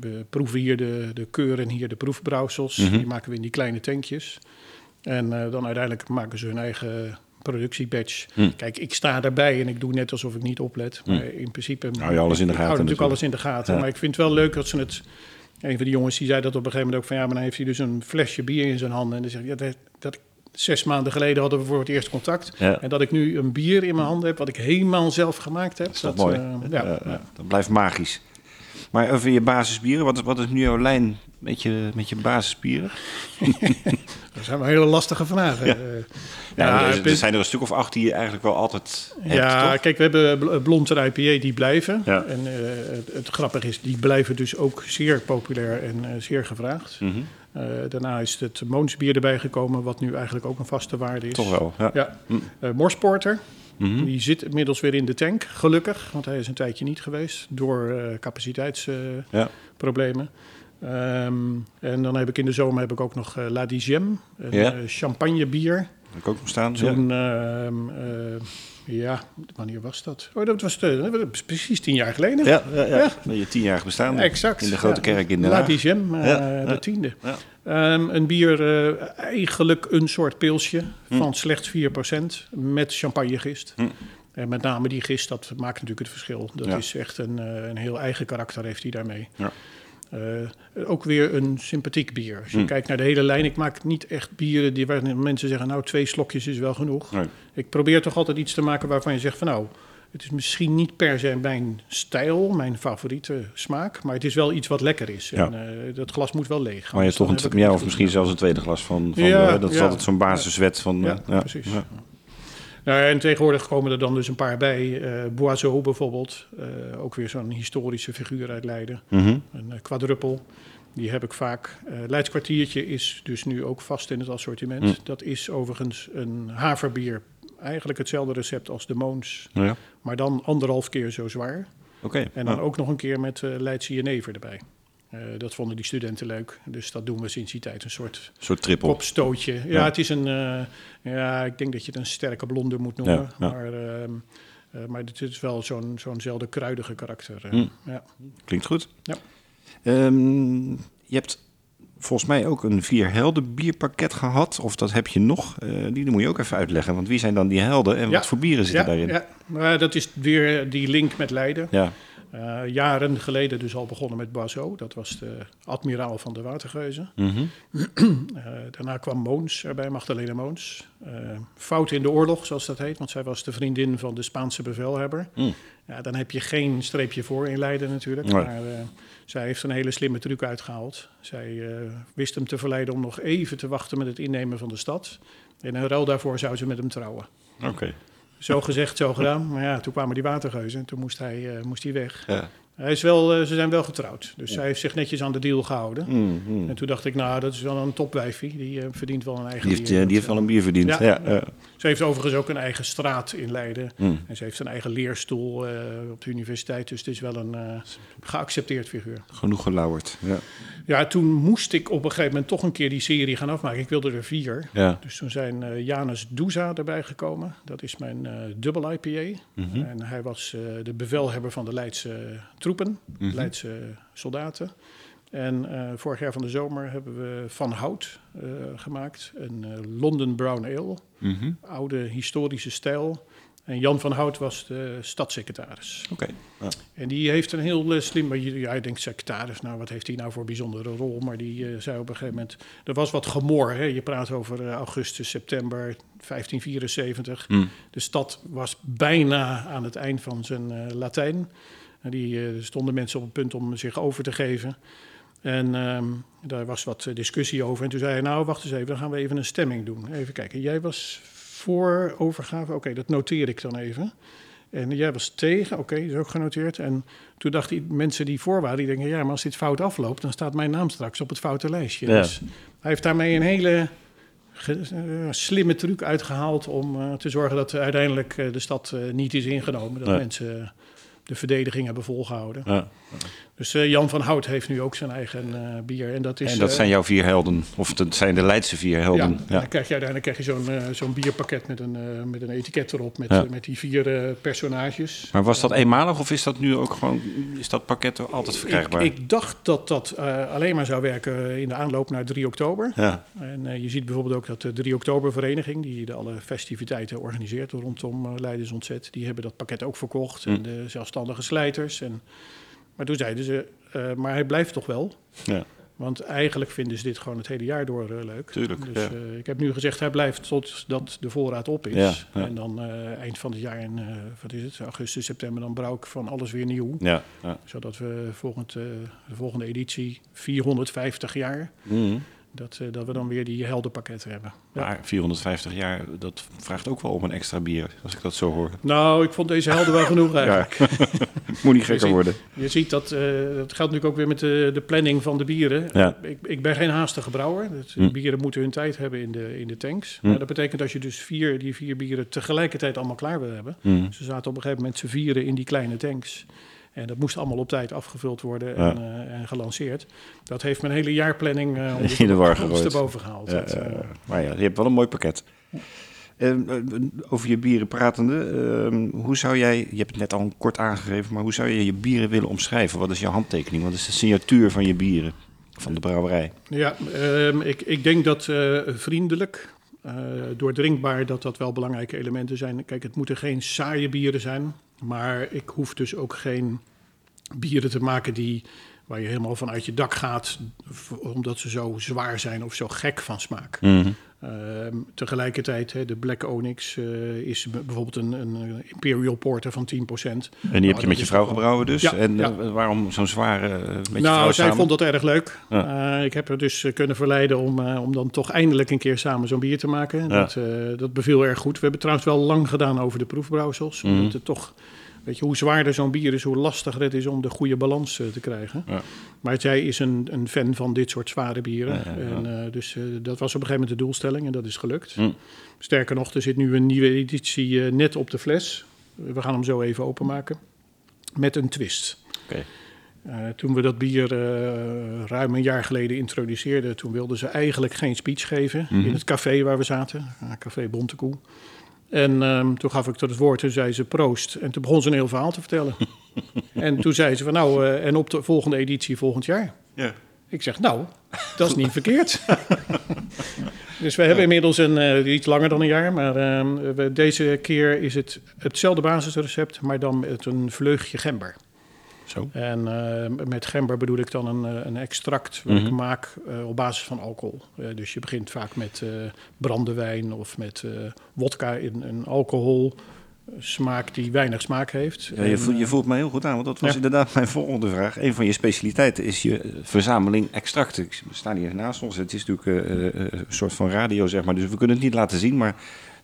we, proeven hier de, de keuren hier, de proefbrouwsels. Mhm. Die maken we in die kleine tankjes. En eh, dan uiteindelijk maken ze hun eigen productiebatch. Hm. Kijk, ik sta daarbij en ik doe net alsof ik niet oplet. Maar in principe... Hou je alles in de ik hou gaten natuurlijk alles in de gaten. Ja. Maar ik vind het wel leuk dat ze het... Een van die jongens die zei dat op een gegeven moment ook van... ja, maar dan heeft hij dus een flesje bier in zijn handen. En dan zeg ik, ja, dat, dat, zes maanden geleden hadden we voor het eerst contact. Ja. En dat ik nu een bier in mijn handen heb... wat ik helemaal zelf gemaakt heb. is toch mooi? eh, ja, Eh, ja. Dat blijft magisch. Maar over je basisbieren, wat, wat is nu jouw lijn met je, met je basisbieren? dat zijn wel hele lastige vragen. Ja. Eh, Ja, ja, er, er zijn er een stuk of acht die je eigenlijk wel altijd hebt, Ja, toch? kijk, we hebben bl- blond en IPA die blijven. Ja. En eh, het, het grappige is, die blijven dus ook zeer populair en eh, zeer gevraagd. Mhm. Eh, daarna is het Moonsbier erbij gekomen, wat nu eigenlijk ook een vaste waarde is. Toch wel, ja. Ja. Hm. Eh, Morsporter, Mhm. Die zit inmiddels weer in de tank, gelukkig. Want hij is een tijdje niet geweest door eh, capaciteitsproblemen. Ja. Ehm, en dan heb ik in de zomer heb ik ook nog eh, La Digem, een Ja. champagne bier. Heb ik ook nog staan. Ja. Eh, ja, wanneer was dat? Oh, dat was de, dat was precies tien jaar geleden. Ja, ja, ja. Ja. Je tienjarig bestaan. Exact. In de grote kerk in La eh, de ja. tiende. Ja. Ehm, een bier, eh, eigenlijk een soort pilsje Hm. van slechts 4% met champagnegist. Hm. En met name die gist, dat maakt natuurlijk het verschil. Dat is echt een, eh, een heel eigen karakter heeft hij daarmee. Ja. Eh, ook weer een sympathiek bier. Als je Hm. kijkt naar de hele lijn, ik maak niet echt bieren die waar mensen zeggen, nou twee slokjes is wel genoeg. Nee. Ik probeer toch altijd iets te maken waarvan je zegt van nou, het is misschien niet per se mijn stijl, mijn favoriete smaak, maar het is wel iets wat lekker is. Ja. En eh, dat glas moet wel leeg. Maar je toch een, ja, of misschien zelfs een tweede glas van. van Ja, eh, dat is altijd zo'n basiswet van. Ja, precies. Nou, en tegenwoordig komen er dan dus een paar bij. eh Boiseau bijvoorbeeld, eh, ook weer zo'n historische figuur uit Leiden. Mhm. Een eh, quadruppel. Die heb ik vaak. Leids kwartiertje is dus nu ook vast in het assortiment. Mm. Dat is overigens een haverbier. Eigenlijk hetzelfde recept als de Moons. Ja. Maar dan anderhalf keer zo zwaar. Oké. En dan ook nog een keer met eh Leidse jenever erbij. Eh, dat vonden die studenten leuk. Dus dat doen we sinds die tijd. Een soort Een soort triple. kopstootje. Ja, Ja. het is een... eh, ja, ik denk dat je het een sterke blonde moet noemen. Ja, ja. Maar, ehm, eh, maar dit is wel zo'n zo'nzelfde kruidige karakter. Mm. ja. Klinkt goed. Ja. Ehm, je hebt volgens mij ook een vier helden bierpakket gehad. Of dat heb je nog. Eh, die moet je ook even uitleggen. Want wie zijn dan die helden en Ja. wat voor bieren zitten Ja, daarin? ja, maar dat is weer die link met Leiden. Ja. Eh, jaren geleden dus al begonnen met Boiseau. Dat was de admiraal van de watergeuzen. Mhm. Eh, daarna kwam Moons erbij, Magdalena Moons. Eh, fout in de oorlog, zoals dat heet. Want zij was de vriendin van de Spaanse bevelhebber. Mm. Ja, dan heb je geen streepje voor in Leiden natuurlijk. Nee. Maar zij heeft een hele slimme truc uitgehaald. Zij wist hem te verleiden om nog even te wachten met het innemen van de stad. En in ruil daarvoor zou ze met hem trouwen. Oké. Zo gezegd, zo gedaan. Maar ja, toen kwamen die watergeuzen en toen moest hij, eh, moest hij weg. Ja. Hij is wel, eh, ze zijn wel getrouwd. Dus zij heeft zich netjes aan de deal gehouden. Mm, mm. En toen dacht ik, nou, dat is wel een topwijfie. Die eh, verdient wel een eigen Die heeft, bier. eh, die heeft wel een bier verdiend. Ja, Ja. ja. Ze heeft overigens ook een eigen straat in Leiden. Mm. En ze heeft een eigen leerstoel op de universiteit. Dus het is wel een geaccepteerd figuur. Genoeg gelauwerd. Ja. Ja, toen moest ik op een gegeven moment toch een keer die serie gaan afmaken. Ik wilde er vier. Ja. Dus toen zijn Janus Douza erbij gekomen. Dat is mijn dubbel IPA. Mhm. En hij was de bevelhebber van de Leidse troepen, Mhm. Leidse soldaten. En eh, vorig jaar van de zomer hebben we Van Hout eh, gemaakt. Een eh, London Brown Ale. Mhm. Oude historische stijl. En Jan van Hout was de stadssecretaris. Oké. Ja. En die heeft een heel slim... maar je denkt secretaris, nou wat heeft hij nou voor bijzondere rol? Maar die zei op een gegeven moment... Er was wat gemor, hè? je praat over augustus, september 1574. Mm. De stad was bijna aan het eind van zijn Latijn. En die eh, stonden mensen op het punt om zich over te geven. En ehm, daar was wat eh, discussie over. En toen zei hij, nou wacht eens even, dan gaan we even een stemming doen. Even kijken, jij was voor overgave? Oké, dat noteer ik dan even. En jij was tegen, oké, is ook genoteerd. En toen dachten die mensen die voor waren, die denken... ja, maar als dit fout afloopt, dan staat mijn naam straks op het foute lijstje. Ja. Dus hij heeft daarmee een hele eh, slimme truc uitgehaald... om te zorgen dat uiteindelijk de stad niet is ingenomen. Dat mensen de verdediging hebben volgehouden. Ja. Dus eh, Jan van Hout heeft nu ook zijn eigen eh, bier. En dat, is, En dat eh, zijn jouw vier helden. Of dat zijn de Leidse vier helden. ja, Ja. dan krijg je uiteindelijk krijg je zo'n zo'n bierpakket met een, met een etiket erop... met, Ja. met die vier personages. Maar was dat eenmalig of is dat nu ook gewoon... Is dat pakket altijd verkrijgbaar? Ik, ik dacht dat dat alleen maar zou werken in de aanloop naar 3 oktober. Ja. En je ziet bijvoorbeeld ook dat de 3 oktober vereniging... die de alle festiviteiten organiseert rondom Leidens Ontzet... die hebben dat pakket ook verkocht. En Hm. de zelfstandige slijters. En, maar toen zeiden ze, eh, maar hij blijft toch wel... Ja. Want eigenlijk vinden ze dit gewoon het hele jaar door eh, leuk. Tuurlijk, Dus ja. eh, ik heb nu gezegd, hij blijft totdat de voorraad op is. Ja, ja. En dan eind van het jaar, in, wat is het, augustus, september... dan brouw ik van alles weer nieuw. Ja. ja. Zodat we volgend, de volgende editie, 450 jaar... Mhm. Dat, eh, dat we dan weer die heldenpakketten hebben. Ja. Maar 450 jaar, dat vraagt ook wel om een extra bier, als ik dat zo hoor. Nou, ik vond deze helden wel genoeg eigenlijk. moet niet gekker worden. Je ziet dat, eh, dat geldt natuurlijk ook weer met de, de planning van de bieren. Ja. Ik, ik ben geen haastige brouwer. Dus de Hm. bieren moeten hun tijd hebben in de, in de tanks. Hm. Maar dat betekent dat je dus vier, die vier bieren tegelijkertijd allemaal klaar wil hebben. Mm. Ze zaten op een gegeven moment z'n vieren in die kleine tanks. En dat moest allemaal op tijd afgevuld worden Ja. en, eh, en gelanceerd. Dat heeft mijn hele jaarplanning eh ons, In de war gegooid. erboven gehaald. Dat, eh, maar ja, je hebt wel een mooi pakket. Eh, eh, over je bieren pratende, eh, hoe zou jij, je hebt het net al kort aangegeven, maar hoe zou je je bieren willen omschrijven? Wat is jouw handtekening? Wat is de signatuur van je bieren, van de brouwerij? Ja, ehm, ik, ik denk dat vriendelijk, doordrinkbaar, dat dat wel belangrijke elementen zijn. Kijk, het moeten geen saaie bieren zijn, maar ik hoef dus ook geen bieren te maken die, waar je helemaal van uit je dak gaat, omdat ze zo zwaar zijn of zo gek van smaak. Ehm, tegelijkertijd, hè, de Black Onyx eh, is bijvoorbeeld een, een Imperial Porter van 10%. En die heb Nou, je met je vrouw gebrouwen dus? Ja, en ja. eh, waarom zo'n zware eh, met je nou, vrouw zij samen? vond dat erg leuk. Ja. Ik heb haar dus kunnen verleiden om, om dan toch eindelijk een keer samen zo'n bier te maken. Dat, dat beviel erg goed. We hebben trouwens wel lang gedaan over de proefbrouwsels. Mhm. Omdat het toch, weet je, hoe zwaarder zo'n bier is, hoe lastiger het is om de goede balans eh, te krijgen. Ja. Maar zij is een, een fan van dit soort zware bieren. Ja, ja, ja. En, eh, dus eh, dat was op een gegeven moment de doelstelling en dat is gelukt. Hm. Sterker nog, er zit nu een nieuwe editie net op de fles. We gaan hem zo even openmaken. Met een twist. Toen we dat bier ruim een jaar geleden introduceerden, toen wilden ze eigenlijk geen speech geven Mhm. in het café waar we zaten, eh, café Bontekoe. En ehm, toen gaf ik tot het woord en zei ze proost. En toen begon ze een heel verhaal te vertellen. en toen zei ze van nou, eh, en op de volgende editie volgend jaar. Ja. Ik zeg nou, dat is niet verkeerd. dus we hebben inmiddels een, eh, iets langer dan een jaar, maar ehm, we, deze keer is het hetzelfde basisrecept, maar dan met een vleugje gember. Zo. En eh, met gember bedoel ik dan een, eh, een extract wat ik Mhm. maak eh, op basis van alcohol. Dus je begint vaak met brandewijn of met wodka in een alcohol smaak die weinig smaak heeft. Ja, je, voelt, je voelt mij heel goed aan, want dat was Ja. inderdaad mijn volgende vraag. Een van je specialiteiten is je verzameling extracten. Ik- We staan hier naast ons. Het is natuurlijk een soort van radio, zeg maar. Dus we kunnen het niet laten zien, maar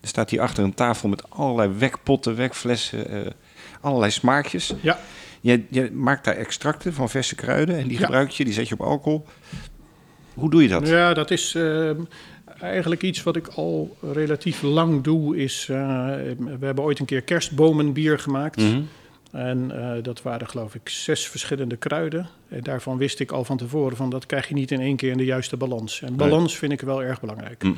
er staat hier achter een tafel met allerlei wekpotten, wekflessen, allerlei smaakjes. Ja. Je, je maakt daar extracten van verse kruiden en die Ja. gebruik je, die zet je op alcohol. Hoe doe je dat? Ja, dat is ehm, eigenlijk iets wat ik al relatief lang doe. Is, eh, we hebben ooit een keer kerstbomenbier gemaakt. Mhm. En eh, dat waren geloof ik zes verschillende kruiden. En daarvan wist ik al van tevoren van dat krijg je niet in één keer in de juiste balans. En balans vind ik wel erg belangrijk. Mm.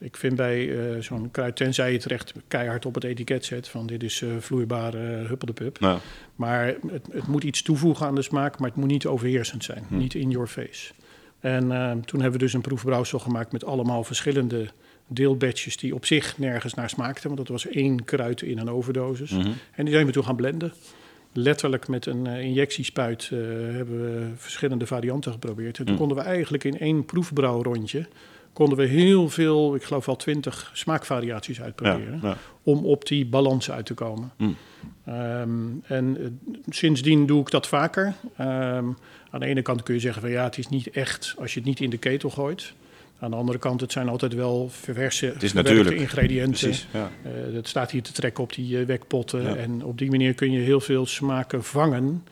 Ik vind bij eh, zo'n kruid, tenzij je het recht keihard op het etiket zet van dit is eh vloeibare uh, huppeldepup. Nou, Maar het, het moet iets toevoegen aan de smaak, maar het moet niet overheersend zijn. Hm. Niet in your face. En eh, toen hebben we dus een proefbrouwsel gemaakt met allemaal verschillende deelbatches die op zich nergens naar smaakten. Want dat was één kruid in een overdosis. mhm. En die zijn we toen gaan blenden. Letterlijk met een injectiespuit hebben we verschillende varianten geprobeerd. En toen Hm. konden we eigenlijk in één proefbrouwrondje... konden we heel veel, ik geloof wel twintig smaakvariaties uitproberen ja. om op die balans uit te komen. Mm. Ehm, en eh, sindsdien doe ik dat vaker. Ehm, aan de ene kant kun je zeggen van ja, het is niet echt als je het niet in de ketel gooit. Aan de andere kant, het zijn altijd wel ververse is verwerkte natuurlijk. ingrediënten. Precies. Ja. Eh, dat staat hier te trekken op die eh, wekpotten. En op die manier kun je heel veel smaken vangen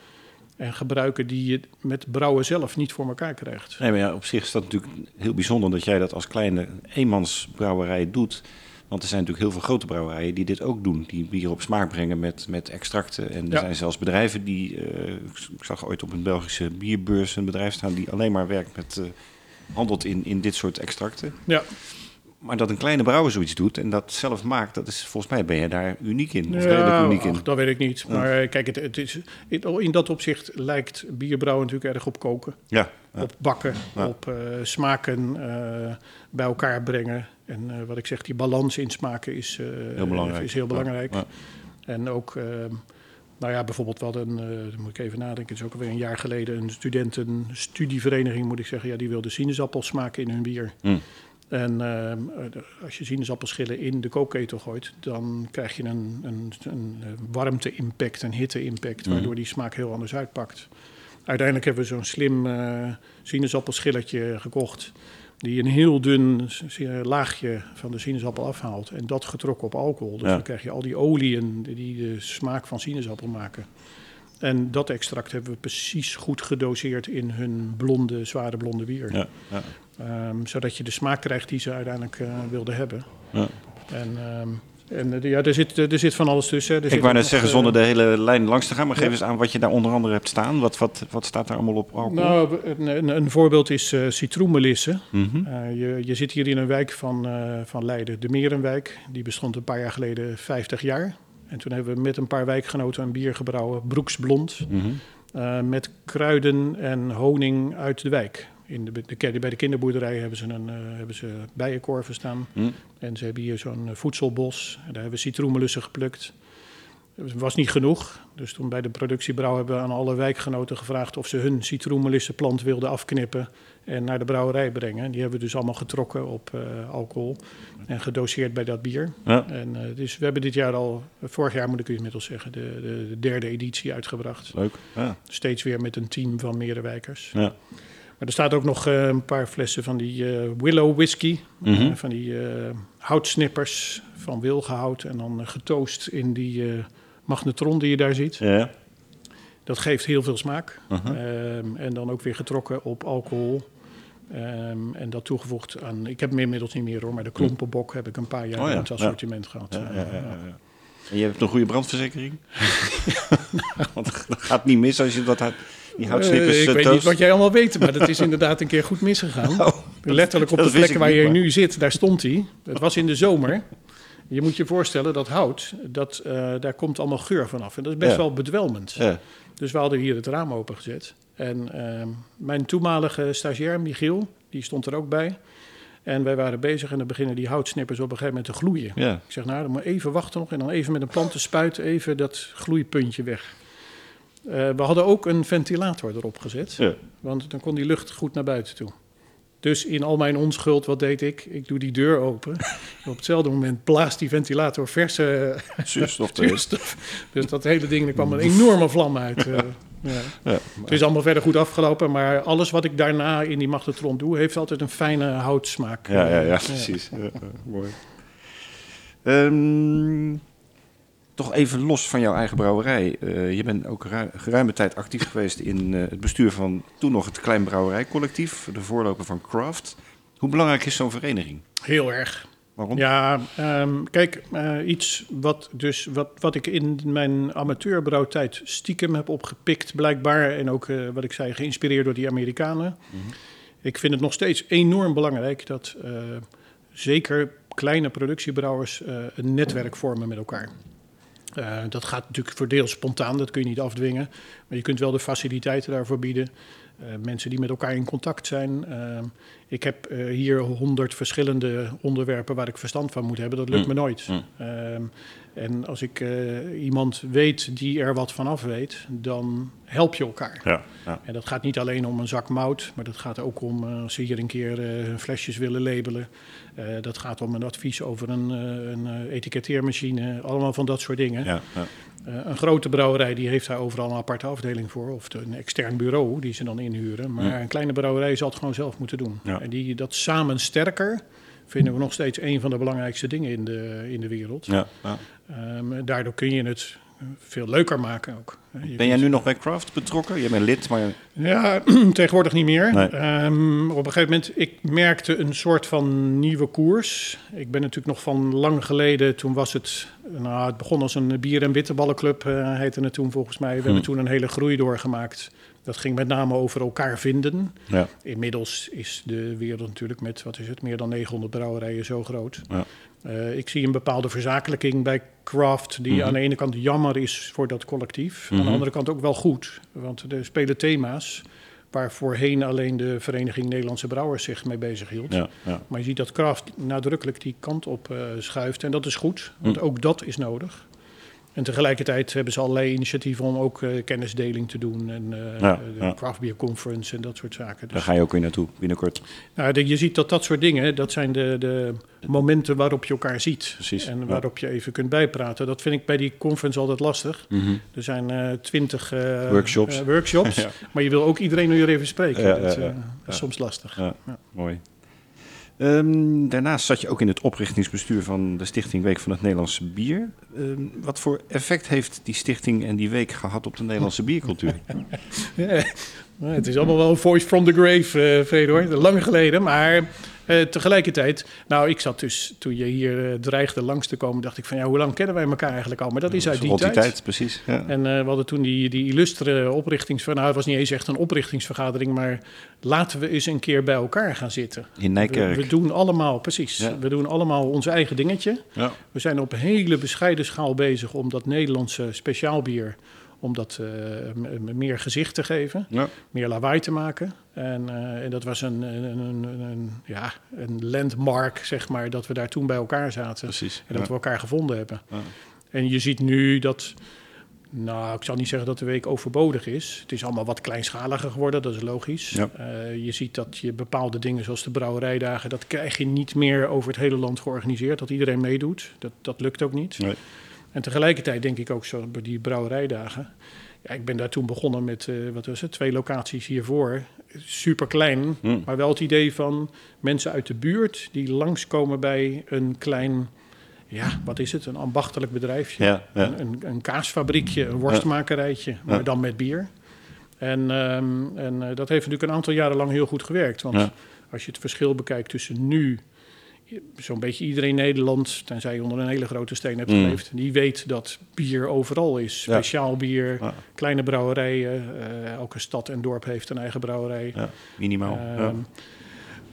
en gebruiken die je met brouwen zelf niet voor elkaar krijgt. Nee, maar ja, op zich is dat natuurlijk heel bijzonder dat jij dat als kleine eenmansbrouwerij doet. Want er zijn natuurlijk heel veel grote brouwerijen die dit ook doen. Die bier op smaak brengen met, met extracten. En er Ja. zijn zelfs bedrijven die... eh, ik zag ooit op een Belgische bierbeurs een bedrijf staan... die alleen maar werkt met... eh, handelt in, in dit soort extracten. Ja, Maar dat een kleine brouwer zoiets doet en dat zelf maakt... dat is volgens mij ben je daar uniek in. Of redelijk uniek in. ach, dat weet ik niet. Maar eh, kijk, het, het is, in, in dat opzicht lijkt bierbrouwen natuurlijk erg op koken. Ja, ja. Op bakken, Ja. op eh, smaken eh, bij elkaar brengen. En wat ik zeg, die balans in smaken is, heel belangrijk. Is heel belangrijk. Ja, En ook, nou ja, bijvoorbeeld wel een, dan moet ik even nadenken, het is ook alweer een jaar geleden een studentenstudievereniging, moet ik zeggen, ja, die wilde sinaasappelsmaak in hun bier. Mm. En ehm, eh, als je sinaasappelschillen in de kookketel gooit, dan krijg je een, een, een eh, warmte-impact, een hitte-impact, Mhm. waardoor die smaak heel anders uitpakt. Uiteindelijk hebben we zo'n slim eh sinaasappelschilletje gekocht. die een heel dun laagje van de sinaasappel afhaalt en dat getrokken op alcohol. Dus Ja. dan krijg je al die oliën die de smaak van sinaasappel maken. En dat extract hebben we precies goed gedoseerd in hun blonde, zware blonde bier. Ja, ja. Ehm, zodat je de smaak krijgt die ze uiteindelijk eh, wilden hebben. Ja. En, ehm, en eh, ja, er zit, er zit van alles tussen. Er Ik wou net zeggen, eh, zonder de hele lijn langs te gaan, maar geef ja. eens aan wat je daar onder andere hebt staan. Wat, wat, wat staat daar allemaal op alcohol? Nou, een, een, een voorbeeld is eh citroenmelissen. Mhm. Eh, je, je zit hier in een wijk van, eh, van Leiden, de Merenwijk. Die bestond een paar jaar geleden 50 jaar. En toen hebben we met een paar wijkgenoten een bier gebrouwen, Broeksblond. Mhm. eh, met kruiden en honing uit de wijk. In de, de, bij de kinderboerderij hebben ze, een, eh, hebben ze bijenkorven staan. Hm. En ze hebben hier zo'n eh, voedselbos. En daar hebben we citroenmelussen geplukt. Het was niet genoeg. Dus toen bij de productiebrouw hebben we aan alle wijkgenoten gevraagd of ze hun citroenmelissenplant wilden afknippen en naar de brouwerij brengen. Die hebben we dus allemaal getrokken op eh, alcohol en gedoseerd bij dat bier. Ja. En dus we hebben dit jaar al, vorig jaar moet ik u inmiddels zeggen, de, de, de derde editie uitgebracht. Leuk. Ja. Steeds weer met een team van merenwijkers. Ja. Maar er staat ook nog eh, een paar flessen van die eh, Willow whisky. Mhm. Eh, van die houtsnippers van wilgehout. En dan getoost in die magnetron die je daar ziet. Ja. Dat geeft heel veel smaak. Mhm. Ehm, en dan ook weer getrokken op alcohol. Ehm, en dat toegevoegd aan... Ik heb hem inmiddels niet meer hoor. Maar de klompenbok heb ik een paar jaar Oh ja, in het assortiment gehad. Ja, Eh, ja, ja. En je hebt een goede brandverzekering? Want dat gaat niet mis als je dat hebt. Die houtsnippers Eh, ik eh, weet niet wat jij allemaal weet, maar dat is inderdaad een keer goed misgegaan. Oh, Letterlijk op de wist plek ik waar je maar- nu zit, daar stond hij. Het was in de zomer. Je moet je voorstellen dat hout, dat, eh, daar komt allemaal geur vanaf. En dat is best Ja. wel bedwelmend. Ja. Dus we hadden hier het raam opengezet. En ehm, mijn toenmalige stagiair, Michiel, die stond er ook bij. En wij waren bezig en dan beginnen die houtsnippers op een gegeven moment te gloeien. Ja. Ik zeg, nou, dan moet even wachten nog en dan even met een plantenspuit even dat gloeipuntje weg. Eh, we hadden ook een ventilator erop gezet, Ja. want dan kon die lucht goed naar buiten toe. Dus in al mijn onschuld, wat deed ik? Ik doe die deur open. Op hetzelfde moment blaast die ventilator verse Zuurstof. Dus dat hele ding, er kwam een enorme vlam uit. eh, ja. Ja. Het is allemaal verder goed afgelopen, maar alles wat ik daarna in die magnetron doe, heeft altijd een fijne houtsmaak. Ja, ja, ja, precies. Mooi. Ehm, toch even los van jouw eigen brouwerij. Eh, je bent ook ru- geruime tijd actief geweest in eh, het bestuur van toen nog het Klein Brouwerijcollectief, de voorloper van Craft. Hoe belangrijk is zo'n vereniging? Heel erg. Waarom? Ja, ehm, kijk, eh, iets wat, dus, wat, wat ik in mijn amateurbrouwtijd stiekem heb opgepikt, blijkbaar. En ook, eh, wat ik zei, geïnspireerd door die Amerikanen. Ik vind het nog steeds enorm belangrijk dat eh, zeker kleine productiebrouwers een netwerk vormen met elkaar. Dat gaat natuurlijk voor deel spontaan, dat kun je niet afdwingen. Maar je kunt wel de faciliteiten daarvoor bieden. Eh, mensen die met elkaar in contact zijn. Eh, ik heb eh, hier honderd verschillende onderwerpen waar ik verstand van moet hebben. Dat lukt Mm. me nooit. Mm. Ehm, en als ik iemand weet die er wat van af weet, dan help je elkaar. Ja, ja. En dat gaat niet alleen om een zak mout, maar dat gaat ook om als ze hier een keer hun flesjes willen labelen. Dat gaat om een advies over een, een etiketteermachine, allemaal van dat soort dingen. ja, ja. Een grote brouwerij die heeft daar overal een aparte afdeling voor, of een extern bureau die ze dan inhuren. Maar Ja. een kleine brouwerij zal het gewoon zelf moeten doen. Ja. En die, dat samen sterker vinden we nog steeds een van de belangrijkste dingen in de, in de wereld. ja, ja. Ehm, daardoor kun je het veel leuker maken ook. Je Ben jij nu nog bij Craft betrokken? Je bent lid, maar Ja, tegenwoordig niet meer. Nee. Ehm, op een gegeven moment, ik merkte een soort van nieuwe koers. Ik ben natuurlijk nog van lang geleden, toen was het... Nou, het begon als een bier- en bitterballenclub, eh heette het toen volgens mij. We hebben toen een hele groei doorgemaakt. Dat ging met name over elkaar vinden. ja. Inmiddels is de wereld natuurlijk met, wat is het, meer dan 900 brouwerijen zo groot. Ja. Eh, ik zie een bepaalde verzakelijking bij Craft, die aan de ene kant jammer is voor dat collectief. Aan de andere kant ook wel goed, want er spelen thema's waar voorheen alleen de Vereniging Nederlandse Brouwers zich mee bezig hield. Ja, ja. Maar je ziet dat Craft nadrukkelijk die kant op eh, schuift en dat is goed, want ook dat is nodig. En tegelijkertijd hebben ze allerlei initiatieven om ook eh, kennisdeling te doen. En eh, Ja, de ja. Craft Beer Conference en dat soort zaken. Daar Dus, ga je ook weer naartoe binnenkort. nou, de- je ziet dat dat soort dingen, dat zijn de, de momenten waarop je elkaar ziet. Precies, En ja. waarop je even kunt bijpraten. Dat vind ik bij die conference altijd lastig. Er zijn eh, twintig eh, Mhm. Workshops. eh, workshops maar je wil ook iedereen weer even spreken. Dat, eh, is soms lastig. Ja, mooi. Ehm, daarnaast zat je ook in het oprichtingsbestuur van de Stichting Week van het Nederlandse Bier. Ehm, wat voor effect heeft die stichting en die week gehad op de Nederlandse biercultuur? Ja, het is allemaal wel een voice from the grave, uh. Lang geleden, maar uh, tegelijkertijd... Nou, ik zat dus, toen je hier uh, dreigde langs te komen... dacht ik van, ja, hoe lang kennen wij elkaar eigenlijk al? Maar dat is uit die, Rond die tijd. tijd, precies. Ja. En we hadden toen die, die illustre oprichtings... Nou, het was niet eens echt een oprichtingsvergadering... maar laten we eens een keer bij elkaar gaan zitten. In Nijkerk. We, we doen allemaal, precies. Ja. We doen allemaal ons eigen dingetje. Ja. We zijn op hele bescheiden schaal bezig... om dat Nederlandse speciaalbier om dat uh, meer gezicht te geven, ja. meer lawaai te maken. En, uh, en dat was een, een, een, een, ja, een landmark, zeg maar, dat we daar toen bij elkaar zaten. Precies, en dat ja. we elkaar gevonden hebben. Ja. En je ziet nu dat, nou, ik zal niet zeggen dat de week overbodig is. Het is allemaal wat kleinschaliger geworden, dat is logisch. Ja. Uh, je ziet dat je bepaalde dingen zoals de brouwerijdagen, dat krijg je niet meer over het hele land georganiseerd, dat iedereen meedoet. Dat, dat lukt ook niet. Nee. En tegelijkertijd denk ik ook zo bij die brouwerijdagen. Ja, ik ben daar toen begonnen met, uh, wat was het, twee locaties hiervoor. Super klein, Hmm. maar wel het idee van mensen uit de buurt die langskomen bij een klein, ja, wat is het, een ambachtelijk bedrijfje. Ja, ja. Een, een, een kaasfabriekje, een worstmakerijtje, maar dan met bier. En, um, en uh, dat heeft natuurlijk een aantal jaren lang heel goed gewerkt. Want als je het verschil bekijkt tussen nu zo'n beetje iedereen in Nederland, tenzij je onder een hele grote steen hebt Mm. geleefd, die weet dat bier overal is. Ja. Speciaal bier, Ja. kleine brouwerijen. eh, elke stad en dorp heeft een eigen brouwerij. Ja, minimaal.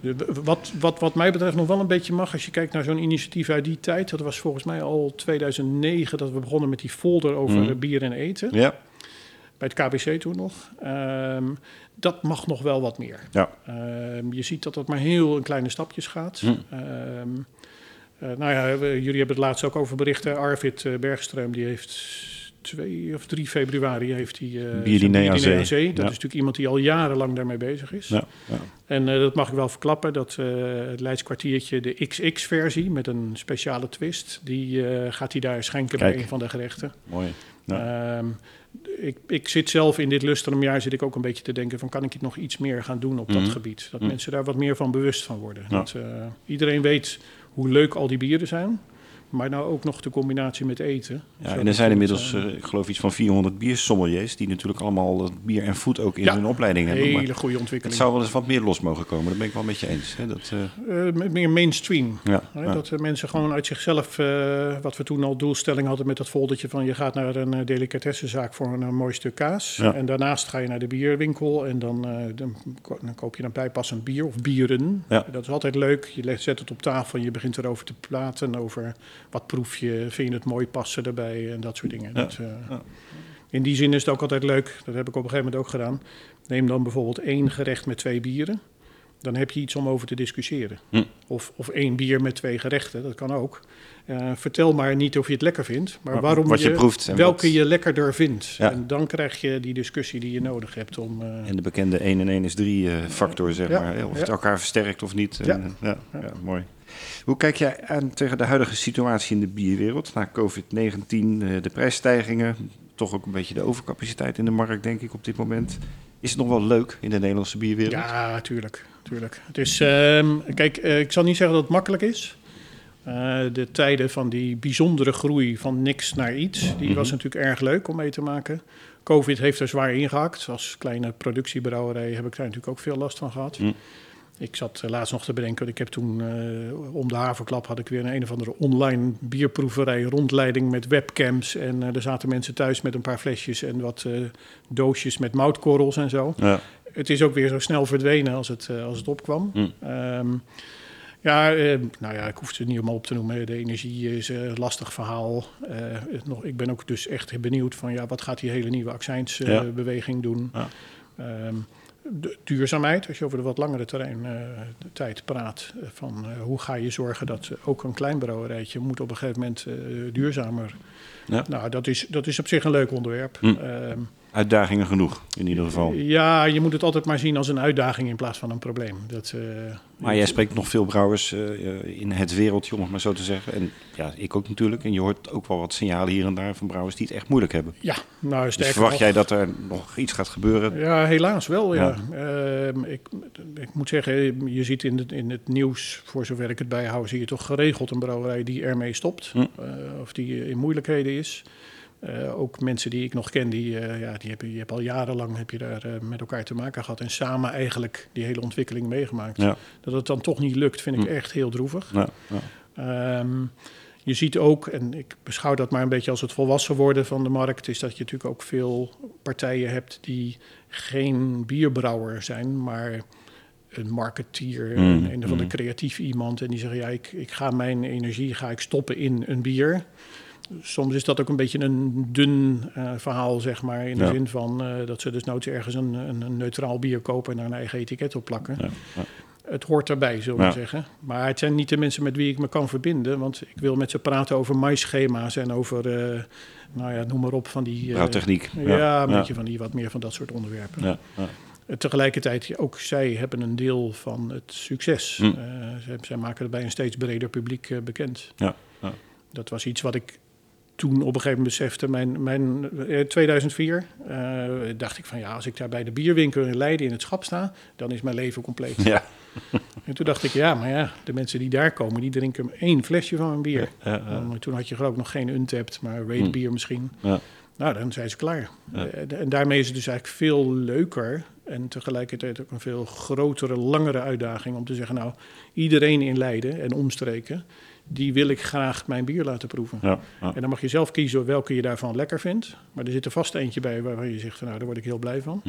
de- Wat, wat, wat mij betreft nog wel een beetje mag, als je kijkt naar zo'n initiatief uit die tijd. Dat was volgens mij al 2009 dat we begonnen met die folder over eh, bier en eten. ja, Bij het KBC toen nog. Ehm, dat mag nog wel wat meer. ja. Ehm, je ziet dat dat maar heel in kleine stapjes gaat. Hm. Ehm, eh, nou ja, we- jullie hebben het laatst ook over berichten. Arvid eh, Bergström, die heeft 2 of 3 februari heeft hij uh, zee. Dat Ja. is natuurlijk iemand die al jarenlang daarmee bezig is. ja, ja. En dat mag ik wel verklappen, dat het Leids kwartiertje, de XX-versie met een speciale twist, die gaat hij daar schenken Kijk. bij een van de gerechten. Mooi. Ja. Ik, ik zit zelf in dit lustrumjaar zit ik ook een beetje te denken van kan ik het nog iets meer gaan doen op Mhm. dat gebied. Dat Mhm. mensen daar wat meer van bewust van worden. Ja. Dat, eh, iedereen weet hoe leuk al die bieren zijn. Maar nou ook nog de combinatie met eten. Ja, en er zijn het, inmiddels, eh, eh, ik geloof, iets van 400 biersommeliers... die natuurlijk allemaal het bier en voet ook in Ja, hun opleiding hebben. Maar hele goede het ontwikkeling. zou wel eens wat meer los mogen komen. Daar ben ik wel met je eens. Hè? Dat, eh, meer mainstream. ja, Hè. Dat mensen gewoon uit zichzelf, wat we toen al doelstelling hadden met dat foldertje van je gaat naar een delicatessenzaak voor een, mooi stuk kaas. En daarnaast ga je naar de bierwinkel en dan, dan, dan koop je een bijpassend bier of bieren. Ja. Dat is altijd leuk. Je zet het op tafel en je begint erover te praten over wat proef je, vind je het mooi passen erbij en dat soort dingen. Ja. Dat, uh, Ja. In die zin is het ook altijd leuk, dat heb ik op een gegeven moment ook gedaan. Neem dan bijvoorbeeld één gerecht met twee bieren. Dan heb je iets om over te discussiëren. Hm. Of, of één bier met twee gerechten, dat kan ook. Uh, vertel maar niet of je het lekker vindt, maar Maar waarom wat je je, proeft en welke wat- je lekkerder vindt. Ja. En dan krijg je die discussie die je nodig hebt om. uh, En de bekende 1 en 1 is 3 eh, factor, zeg maar. Of het elkaar versterkt of niet. En, eh, ja, mooi. Hoe kijk jij aan tegen de huidige situatie in de bierwereld? Na COVID-19, eh, de prijsstijgingen, toch ook een beetje de overcapaciteit in de markt, denk ik, op dit moment. Is het nog wel leuk in de Nederlandse bierwereld? Ja, tuurlijk. tuurlijk. Ehm, kijk, eh, ik zal niet zeggen dat het makkelijk is. Eh, de tijden van die bijzondere groei van niks naar iets, die Mhm. was natuurlijk erg leuk om mee te maken. Covid heeft er zwaar ingehakt. Als kleine productiebrouwerij heb ik daar natuurlijk ook veel last van gehad. Mhm. Ik zat eh, laatst nog te bedenken, want ik heb toen eh, om de haverklap had ik weer een, een of andere online bierproeverij rondleiding met webcams. En eh, er zaten mensen thuis met een paar flesjes en wat eh, doosjes met moutkorrels en zo Ja. het is ook weer zo snel verdwenen als het, eh, als het opkwam. Hm. Ehm, ja, eh, nou ja, ik hoef het niet allemaal op te noemen. De energie is een lastig verhaal. Eh, nog, ik ben ook dus echt benieuwd van ja, wat gaat die hele nieuwe Ja. accijnsbeweging doen. Ja. Ehm, de duurzaamheid, als je over de wat langere terrein eh, de tijd praat, eh, van eh, hoe ga je zorgen dat ook een klein brouwerijtje moet op een gegeven moment duurzamer. Ja. Nou, dat is, dat is op zich een leuk onderwerp. Hm. Uitdagingen genoeg, in ieder geval. Ja, je moet het altijd maar zien als een uitdaging in plaats van een probleem. Dat, eh, Maar jij spreekt nog veel brouwers eh, in het wereldje, om het maar zo te zeggen. En ja, ik ook natuurlijk. En je hoort ook wel wat signalen hier en daar van brouwers die het echt moeilijk hebben. Ja, nou Dus sterker verwacht jij dat er nog iets gaat gebeuren? Ja, helaas wel. Ja. Ehm, ik, ik moet zeggen, je ziet in het, in het nieuws, voor zover ik het bijhoud, zie je toch geregeld een brouwerij die ermee stopt. Hm. Eh, of die in moeilijkheden is. Eh, ook mensen die ik nog ken, die, eh, ja, die hebben, je hebt al jarenlang heb je daar eh, met elkaar te maken gehad. En samen eigenlijk die hele ontwikkeling meegemaakt. Ja. Dat het dan toch niet lukt, vind ik Hm. echt heel droevig. Ja, ja. Ehm, je ziet ook, en ik beschouw dat maar een beetje als het volwassen worden van de markt, is dat je natuurlijk ook veel partijen hebt die geen bierbrouwer zijn, maar een marketeer, Mm, een, ander mm. creatief iemand. En die zeggen, ja, ik, ik ga mijn energie ga ik stoppen in een bier. Soms is dat ook een beetje een dun eh, verhaal, zeg maar. In de Ja. zin van eh, dat ze dus nooit ergens een, een, een neutraal bier kopen en daar een eigen etiket op plakken. Ja, ja. Het hoort erbij, zullen we zeggen. Maar het zijn niet de mensen met wie ik me kan verbinden. Want ik wil met ze praten over maïsschema's en over, eh, nou ja, noem maar op, van die... Brouwtechniek. Ja, een beetje van die wat meer van dat soort onderwerpen. Tegelijkertijd, ook zij hebben een deel van het succes. Hm. Zij, maken het bij een steeds breder publiek bekend. Ja. Dat was iets wat ik toen op een gegeven moment besefte. Mijn, mijn, eh, 2004 eh, dacht ik van ja, als ik daar bij de bierwinkel in Leiden in het schap sta, dan is mijn leven compleet. Ja. En toen dacht ik, ja, maar ja, de mensen die daar komen, die drinken één flesje van een bier. Ja, ja. En toen had je geloof ik nog geen Untapped, maar Raid Hm. bier misschien. Ja. Nou, dan zijn ze klaar. Eh, En daarmee is het dus eigenlijk veel leuker en tegelijkertijd ook een veel grotere, langere uitdaging om te zeggen, nou, iedereen in Leiden en omstreken, die wil ik graag mijn bier laten proeven. Ja, ja. En dan mag je zelf kiezen welke je daarvan lekker vindt. Maar er zit er vast eentje bij waarvan je zegt, van, nou, daar word ik heel blij van.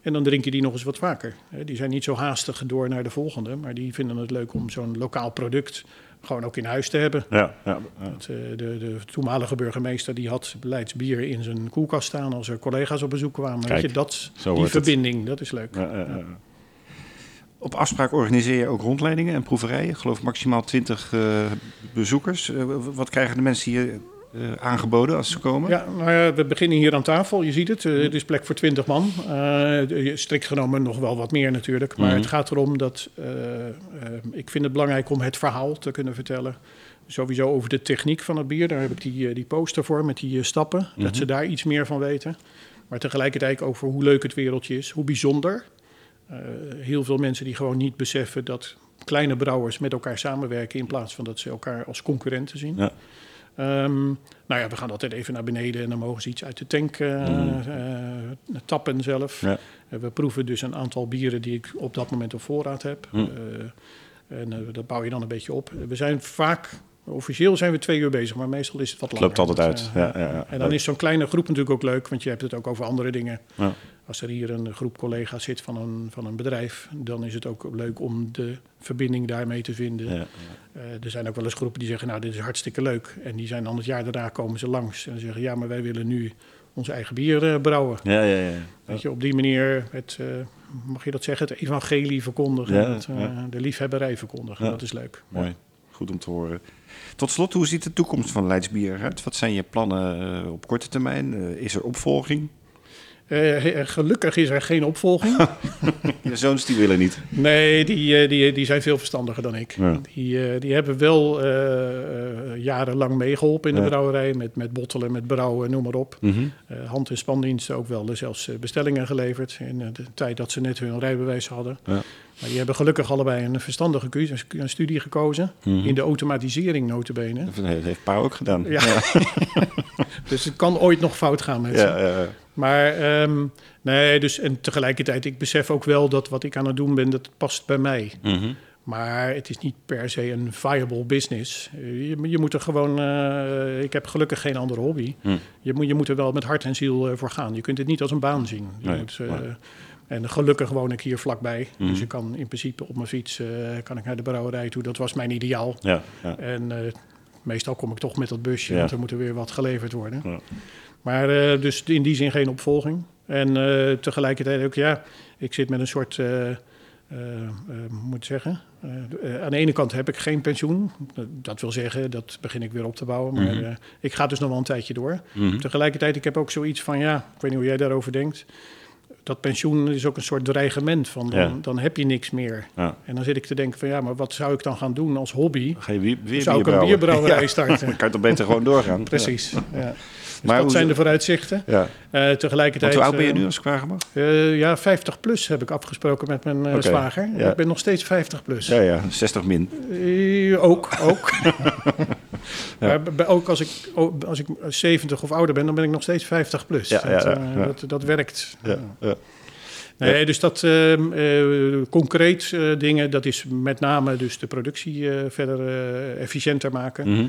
En dan drink je die nog eens wat vaker. Die zijn niet zo haastig door naar de volgende, maar die vinden het leuk om zo'n lokaal product gewoon ook in huis te hebben. Ja, ja, eh, de, de toenmalige burgemeester die had Leids bier in zijn koelkast staan als er collega's op bezoek kwamen. Kijk, Weet je, dat, die het. verbinding, dat is leuk. Op afspraak organiseer je ook rondleidingen en proeverijen. Ik geloof maximaal 20 eh, bezoekers. Eh, wat krijgen de mensen hier eh, aangeboden als ze komen? Ja, nou ja, we beginnen hier aan tafel. Je ziet het, eh, het is plek voor 20 man. Eh, strikt genomen nog wel wat meer natuurlijk. Maar Mhm. het gaat erom dat ik vind het belangrijk om het verhaal te kunnen vertellen. Sowieso over de techniek van het bier. Daar heb ik die, die poster voor met die stappen. Mhm. Dat ze daar iets meer van weten. Maar tegelijkertijd over hoe leuk het wereldje is. Hoe bijzonder. Eh, heel veel mensen die gewoon niet beseffen dat kleine brouwers met elkaar samenwerken... in plaats van dat ze elkaar als concurrenten zien. Ja. Ehm, nou ja, we gaan altijd even naar beneden en dan mogen ze iets uit de tank eh, Mm. eh, tappen zelf. Ja. We proeven dus een aantal bieren die ik op dat moment op voorraad heb. Mm. En dat bouw je dan een beetje op. We zijn vaak, officieel zijn we twee uur bezig, maar meestal is het wat Het langer. loopt altijd Dat, uit. eh, Ja, ja, ja. En dan is zo'n kleine groep natuurlijk ook leuk, want je hebt het ook over andere dingen. Ja. Als er hier een groep collega's zit van een, van een bedrijf, dan is het ook leuk om de verbinding daarmee te vinden. Ja, Eh, er zijn ook wel eens groepen die zeggen, nou, dit is hartstikke leuk. En die zijn dan het jaar daarna komen ze langs en zeggen, ja, maar wij willen nu onze eigen bier eh, brouwen. ja, ja. ja. Weet je, op die manier het, mag je dat zeggen, het evangelie verkondigen, het, de liefhebberij verkondigen. Dat is leuk. Mooi. Goed om te horen. Tot slot, hoe ziet de toekomst van Leidsbier eruit? Wat zijn je plannen eh, op korte termijn? Eh, is er opvolging? Eh, gelukkig is er geen opvolging. Je zoons die willen niet. nee, die, eh, die, die zijn veel verstandiger dan ik. Ja. Die, eh, die hebben wel jarenlang meegeholpen in de Ja. brouwerij, met, met bottelen, met brouwen, noem maar op. Mhm. Eh, hand- en spandiensten ook wel eh, zelfs bestellingen geleverd in de tijd dat ze net hun rijbewijs hadden. Ja. Maar die hebben gelukkig allebei een verstandige keuze, een studie gekozen. Mhm. In de automatisering notabene. Dat heeft Pa ook gedaan. Ja. dus het kan ooit nog fout gaan met ze. Maar ehm, nee, dus en tegelijkertijd, ik besef ook wel dat wat ik aan het doen ben, dat past bij mij. Mhm. Maar het is niet per se een viable business. Eh, Je, je moet er gewoon. eh, ik heb gelukkig geen andere hobby. Hm. Je, moet, je moet er wel met hart en ziel eh, voor gaan. Je kunt het niet als een baan zien. Je Nee, moet, en gelukkig woon ik hier vlakbij. Mhm. Dus ik kan in principe op mijn fiets kan ik naar de brouwerij toe. Dat was mijn ideaal. Ja, ja. En meestal kom ik toch met dat busje, Ja. want er moet er weer wat geleverd worden. Maar eh, dus in die zin geen opvolging. En eh, tegelijkertijd ook, ja, ik zit met een soort eh, eh, moet zeggen. Aan de ene kant heb ik geen pensioen. Dat wil zeggen, dat begin ik weer op te bouwen. Maar Mhm. ik ga dus nog wel een tijdje door. Mhm. Tegelijkertijd, ik heb ook zoiets van, ja, ik weet niet hoe jij daarover denkt. Dat pensioen is ook een soort dreigement van, dan, Ja. dan heb je niks meer. Ja. En dan zit ik te denken van, ja, maar wat zou ik dan gaan doen als hobby? Ga je Zou ik een bierbrouwerij Ja. starten? Dan kan je toch beter gewoon doorgaan? Precies, ja. Dus Maar dat zijn de vooruitzichten. Ja. Eh, Want tegelijkertijd... hoe oud ben je eh, nu als ik vragen mag? eh, ja, 50 plus heb ik afgesproken met mijn Oké, zwager. ja. Ik ben nog steeds 50 plus. Ja, ja, 60 min. Ook, ook. Maar bij- ook als ik, als ik 70 of ouder ben, dan ben ik nog steeds 50 plus. Ja, dat, ja, ja, ja. Dat, dat werkt. Ja, ja. Nee, dus dat ehm, eh, concreet dingen, dat is met name dus de productie verder efficiënter maken. Mhm.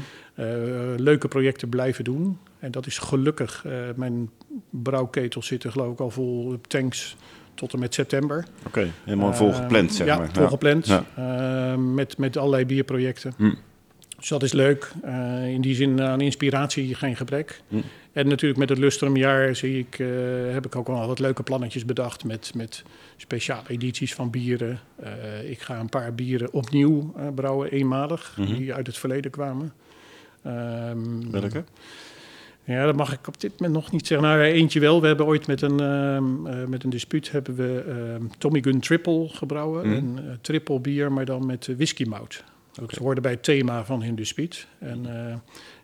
Leuke projecten blijven doen. En dat is gelukkig. eh, mijn brouwketels zitten geloof ik al vol tanks tot en met september. Oké, helemaal vol gepland, Eh, zeg ja, maar. volgepland. Ja. Eh, met, met allerlei bierprojecten. Hm. Dus dat is leuk. Eh, in die zin aan inspiratie geen gebrek. Hm. En natuurlijk met het Lustrumjaar zie ik, eh, heb ik ook al wat leuke plannetjes bedacht met, met speciale edities van bieren. Eh, ik ga een paar bieren opnieuw eh, brouwen, eenmalig, Mhm. die uit het verleden kwamen. Ehm, Welke? ja, dat mag ik op dit moment nog niet zeggen. Nou, eentje wel. We hebben ooit met een, ehm, eh, met een dispuut hebben we ehm, Tommy Gun Triple gebrouwen. Mhm. Een eh, triple bier, maar dan met uh, whisky mout. Dat hoorde bij het thema van hun dispuut. En eh,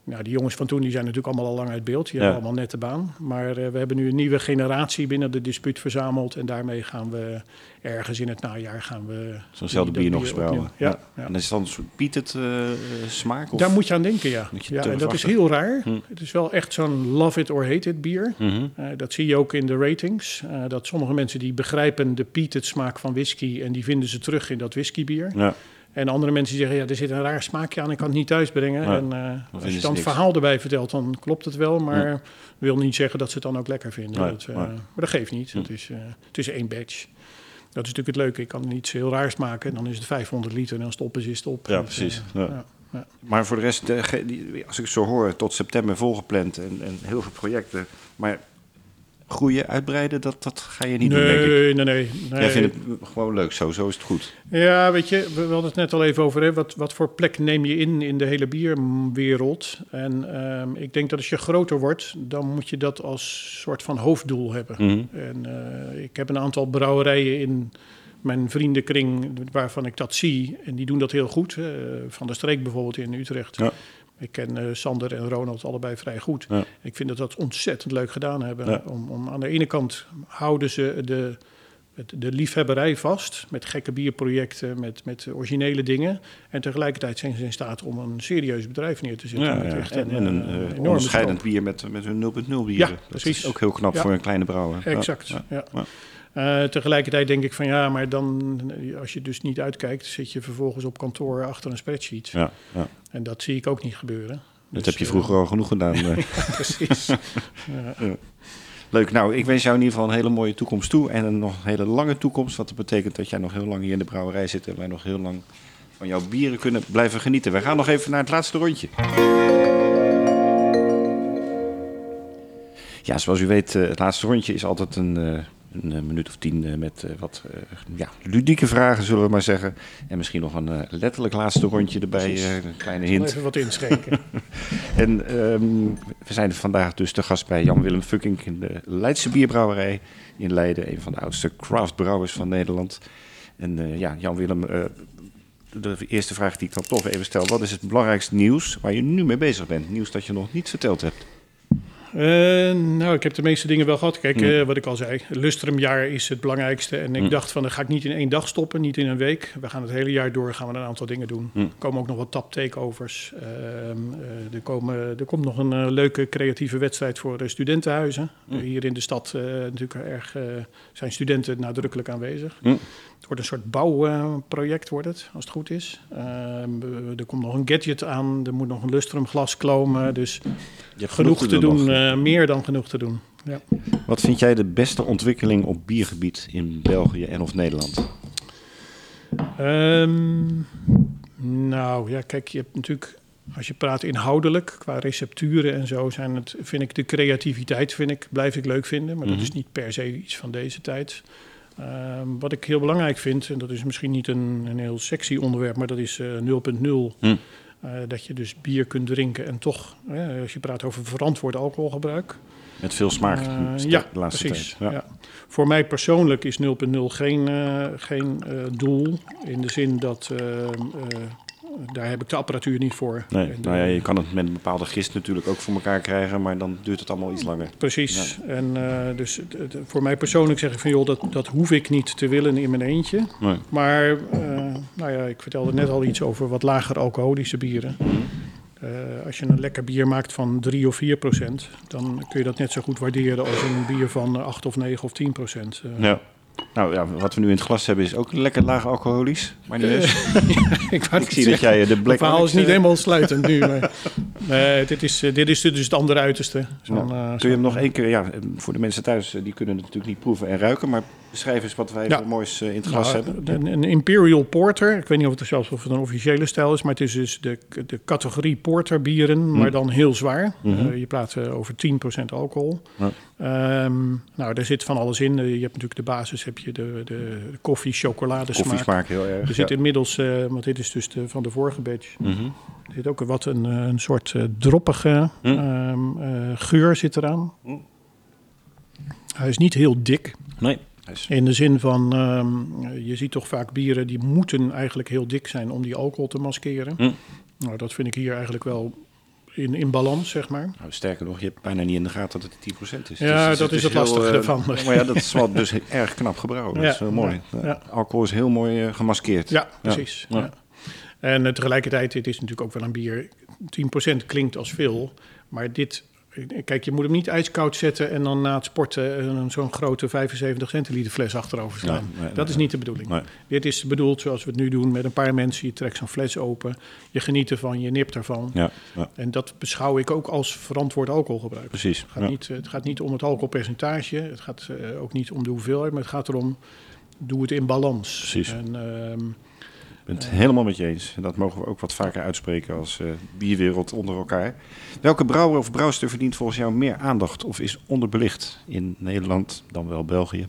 nou, die jongens van toen die zijn natuurlijk allemaal al lang uit beeld. Die Ja. hebben allemaal nette baan. Maar eh, we hebben nu een nieuwe generatie binnen de dispuut verzameld. En daarmee gaan we ergens in het najaar gaan we... Zo'nzelfde bier nog brouwen. opnieuw- Ja, ja. En is het dan een soort pietet eh, smaak? Of? Daar moet je aan denken, ja. Ja en dat is heel raar. Hm. Het is wel echt zo'n love it or hate it bier. Mhm. Eh, dat zie je ook in de ratings. Dat sommige mensen die begrijpen de peated smaak van whisky en die vinden ze terug in dat whiskybier. Ja, En andere mensen die zeggen, ja, er zit een raar smaakje aan, ik kan het niet thuisbrengen. Ja, en eh, als je dan het verhaal erbij vertelt, dan klopt het wel, maar wil niet zeggen dat ze het dan ook lekker vinden. Dat, eh. Maar dat geeft niet. Het, is, eh, het is één batch. Dat is natuurlijk het leuke. Ik kan iets heel raars maken en dan is het 500 liter en dan stoppen ze is het op. Ja, Dus, precies. Ja. ja, ja. Maar voor de rest, als ik het zo hoor, tot september volgepland en, en heel veel projecten. Maar groeien, uitbreiden, dat, dat ga je niet doen, denk ik. Nee, nee, nee. nee. Jij vindt het gewoon leuk zo, zo is het goed. Ja, weet je, we hadden het net al even over. Hè, wat, wat voor plek neem je in in de hele bierwereld? En ehm, ik denk dat als je groter wordt, dan moet je dat als soort van hoofddoel hebben. Mhm. En eh, ik heb een aantal brouwerijen in mijn vriendenkring waarvan ik dat zie. En die doen dat heel goed. eh, van de Streek bijvoorbeeld in Utrecht. Ja. Ik ken eh, Sander en Ronald allebei vrij goed. Ja. Ik vind dat dat ontzettend leuk gedaan hebben. Ja. Om, om, aan de ene kant houden ze de, de liefhebberij vast. Met gekke bierprojecten, met, met originele dingen. En tegelijkertijd zijn ze in staat om een serieus bedrijf neer te zetten. Ja, met ja. echt En, en een eh, eh, onderscheidend bier met, met hun 0.0 bieren. Ja, Dat precies. is ook heel knap voor een kleine brouwer. Ja, Exact, ja. Ja. ja. Eh, tegelijkertijd denk ik van ja, maar dan, als je dus niet uitkijkt, zit je vervolgens op kantoor achter een spreadsheet. Ja, ja. En dat zie ik ook niet gebeuren. Dat Dus, heb je eh, vroeger al genoeg gedaan. eh. precies. Leuk. Nou, ik wens jou in ieder geval een hele mooie toekomst toe. En een nog hele lange toekomst. Wat dat betekent dat jij nog heel lang hier in de brouwerij zit. En wij nog heel lang van jouw bieren kunnen blijven genieten. We gaan nog even naar het laatste rondje. Ja, zoals u weet, het laatste rondje is altijd een, een eh, minuut of tien eh, met eh, wat ja, ludieke vragen, zullen we maar zeggen. En misschien nog een letterlijk laatste rondje erbij, een kleine hint. even wat inschenken. En ehm, we zijn vandaag dus te gast bij Jan-Willem Fucking in de Leidse Bierbrouwerij in Leiden. Een van de oudste craftbrouwers van Nederland. En ja, Jan-Willem, de eerste vraag die ik dan toch even stel. Wat is het belangrijkste nieuws waar je nu mee bezig bent? Nieuws dat je nog niet verteld hebt. Eh, nou, ik heb de meeste dingen wel gehad. Kijk, Hmm. eh, wat ik al zei, lustrumjaar is het belangrijkste. En ik Hmm. dacht van, dat ga ik niet in één dag stoppen, niet in een week. We gaan het hele jaar door, gaan we een aantal dingen doen. Hmm. Er komen ook nog wat tap takeovers. Ehm, eh, er, komen, er komt nog een leuke creatieve wedstrijd voor studentenhuizen. Hier in de stad natuurlijk erg, zijn studenten nadrukkelijk aanwezig. Het wordt een soort bouwproject, wordt het, als het goed is. Ehm, er komt nog een gadget aan, er moet nog een lustrumglas komen. Dus Je hebt genoeg te doen, eh, meer dan genoeg te doen. Ja. Wat vind jij de beste ontwikkeling op biergebied in België en of Nederland? Ehm, nou ja, kijk, je hebt natuurlijk, als je praat inhoudelijk, qua recepturen en zo, zijn het, vind ik de creativiteit, vind ik, blijf ik leuk vinden. Maar Mhm. dat is niet per se iets van deze tijd. Ehm, wat ik heel belangrijk vind, en dat is misschien niet een, een heel sexy onderwerp, maar dat is eh 0.0. Hm. Eh, dat je dus bier kunt drinken en toch, eh, als je praat over verantwoord alcoholgebruik. Met veel smaak. eh, de ja, laatste precies. tijd. Ja. Voor mij persoonlijk is 0.0 geen, eh, geen eh, doel. In de zin dat ehm, eh, daar heb ik de apparatuur niet voor. Nee, nou ja, eh, je kan het met een bepaalde gist natuurlijk ook voor elkaar krijgen, maar dan duurt het allemaal iets langer. Precies. En eh, dus het- voor mij persoonlijk zeg ik van joh, dat, dat hoef ik niet te willen in mijn eentje. Nee. Maar eh, nou ja, ik vertelde net al iets over wat lager alcoholische bieren. Eh, als je een lekker bier maakt van 3 of 4 procent, dan kun je dat net zo goed waarderen als een bier van 8 of 9 of 10 procent. Ja. Nou ja, wat we nu in het glas hebben is ook lekker laag alcoholisch. Maar niet eens. ik ik zie dat jij eh, de Het Black verhaal is niet eh, helemaal sluitend nu. Maar, nee, dit, is, eh, dit is dus het andere uiterste. Eh, Kun je hem nog één keer, ja, voor de mensen thuis, eh, die kunnen het natuurlijk niet proeven en ruiken, maar beschrijf eens wat wij Ja. voor moois eh, in het glas Nou, hebben. Een, een Imperial Porter. Ik weet niet of het zelfs of het een officiële stijl is, maar het is dus de, de categorie porterbieren, maar dan heel zwaar. Eh, je praat eh, over 10% alcohol. Ja. Ehm, nou, daar zit van alles in. Je hebt natuurlijk de basis, heb je de, de, koffie, chocoladesmaak. Koffie smaakt heel erg. Er zit ja. inmiddels, want dit is dus de, van de vorige batch, Mhm. er zit ook wat een, een soort droppige Hm. ehm, eh, geur zit eraan. Hij is niet heel dik. Nee, is- In de zin van, ehm, je ziet toch vaak bieren die moeten eigenlijk heel dik zijn om die alcohol te maskeren. Hm. Nou, dat vind ik hier eigenlijk wel in, in balans, zeg maar. nou, sterker nog, je hebt bijna niet in de gaten dat het 10% is. Ja, Dus dat is het lastige eh, ervan. Maar ja, dat is wel dus erg knap gebrouwen. Ja, Dat is heel mooi. ja, Eh, ja. Alcohol is heel mooi eh, gemaskeerd. Ja, precies. En tegelijkertijd, dit is natuurlijk ook wel een bier. 10% klinkt als veel, maar dit... Kijk, je moet hem niet ijskoud zetten en dan na het sporten een- zo'n grote 75 centiliter fles achterover slaan. Nee, nee, dat is niet de bedoeling. Nee. Dit is bedoeld zoals we het nu doen met een paar mensen. Je trekt zo'n fles open, je geniet ervan, je nipt ervan. Ja, ja, En dat beschouw ik ook als verantwoord alcoholgebruik. precies. Het gaat, Ja. niet, het gaat niet om het alcoholpercentage, het gaat eh, ook niet om de hoeveelheid, maar het gaat erom, doe het in balans. Precies. En, ehm, ben het helemaal met je eens. En dat mogen we ook wat vaker uitspreken als eh, bierwereld onder elkaar. Welke brouwer of brouwster verdient volgens jou meer aandacht of is onderbelicht in Nederland dan wel België?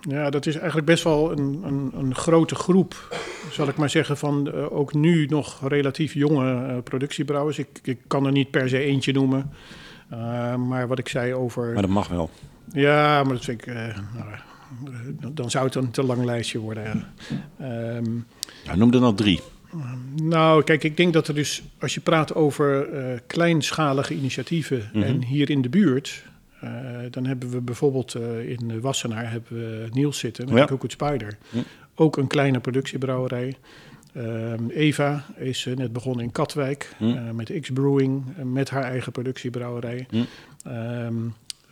ja, dat is eigenlijk best wel een, een, een grote groep, zal ik maar zeggen, van eh, ook nu nog relatief jonge eh, productiebrouwers. Ik, ik kan er niet per se eentje noemen. Maar wat ik zei over. Maar dat mag wel. Ja, maar dat vind ik. nou, dan zou het een te lang lijstje worden. ja. Ehm, Nou, noem er nou drie. Nou, kijk, ik denk dat er dus, als je praat over eh, kleinschalige initiatieven Mhm. en hier in de buurt, eh, dan hebben we bijvoorbeeld eh, in Wassenaar hebben we Niels zitten met Ja. Cookwood Spider. Ook een kleine productiebrouwerij. Ehm, Eva is eh, net begonnen in Katwijk eh, met X-Brewing, eh, met haar eigen productiebrouwerij. Hm.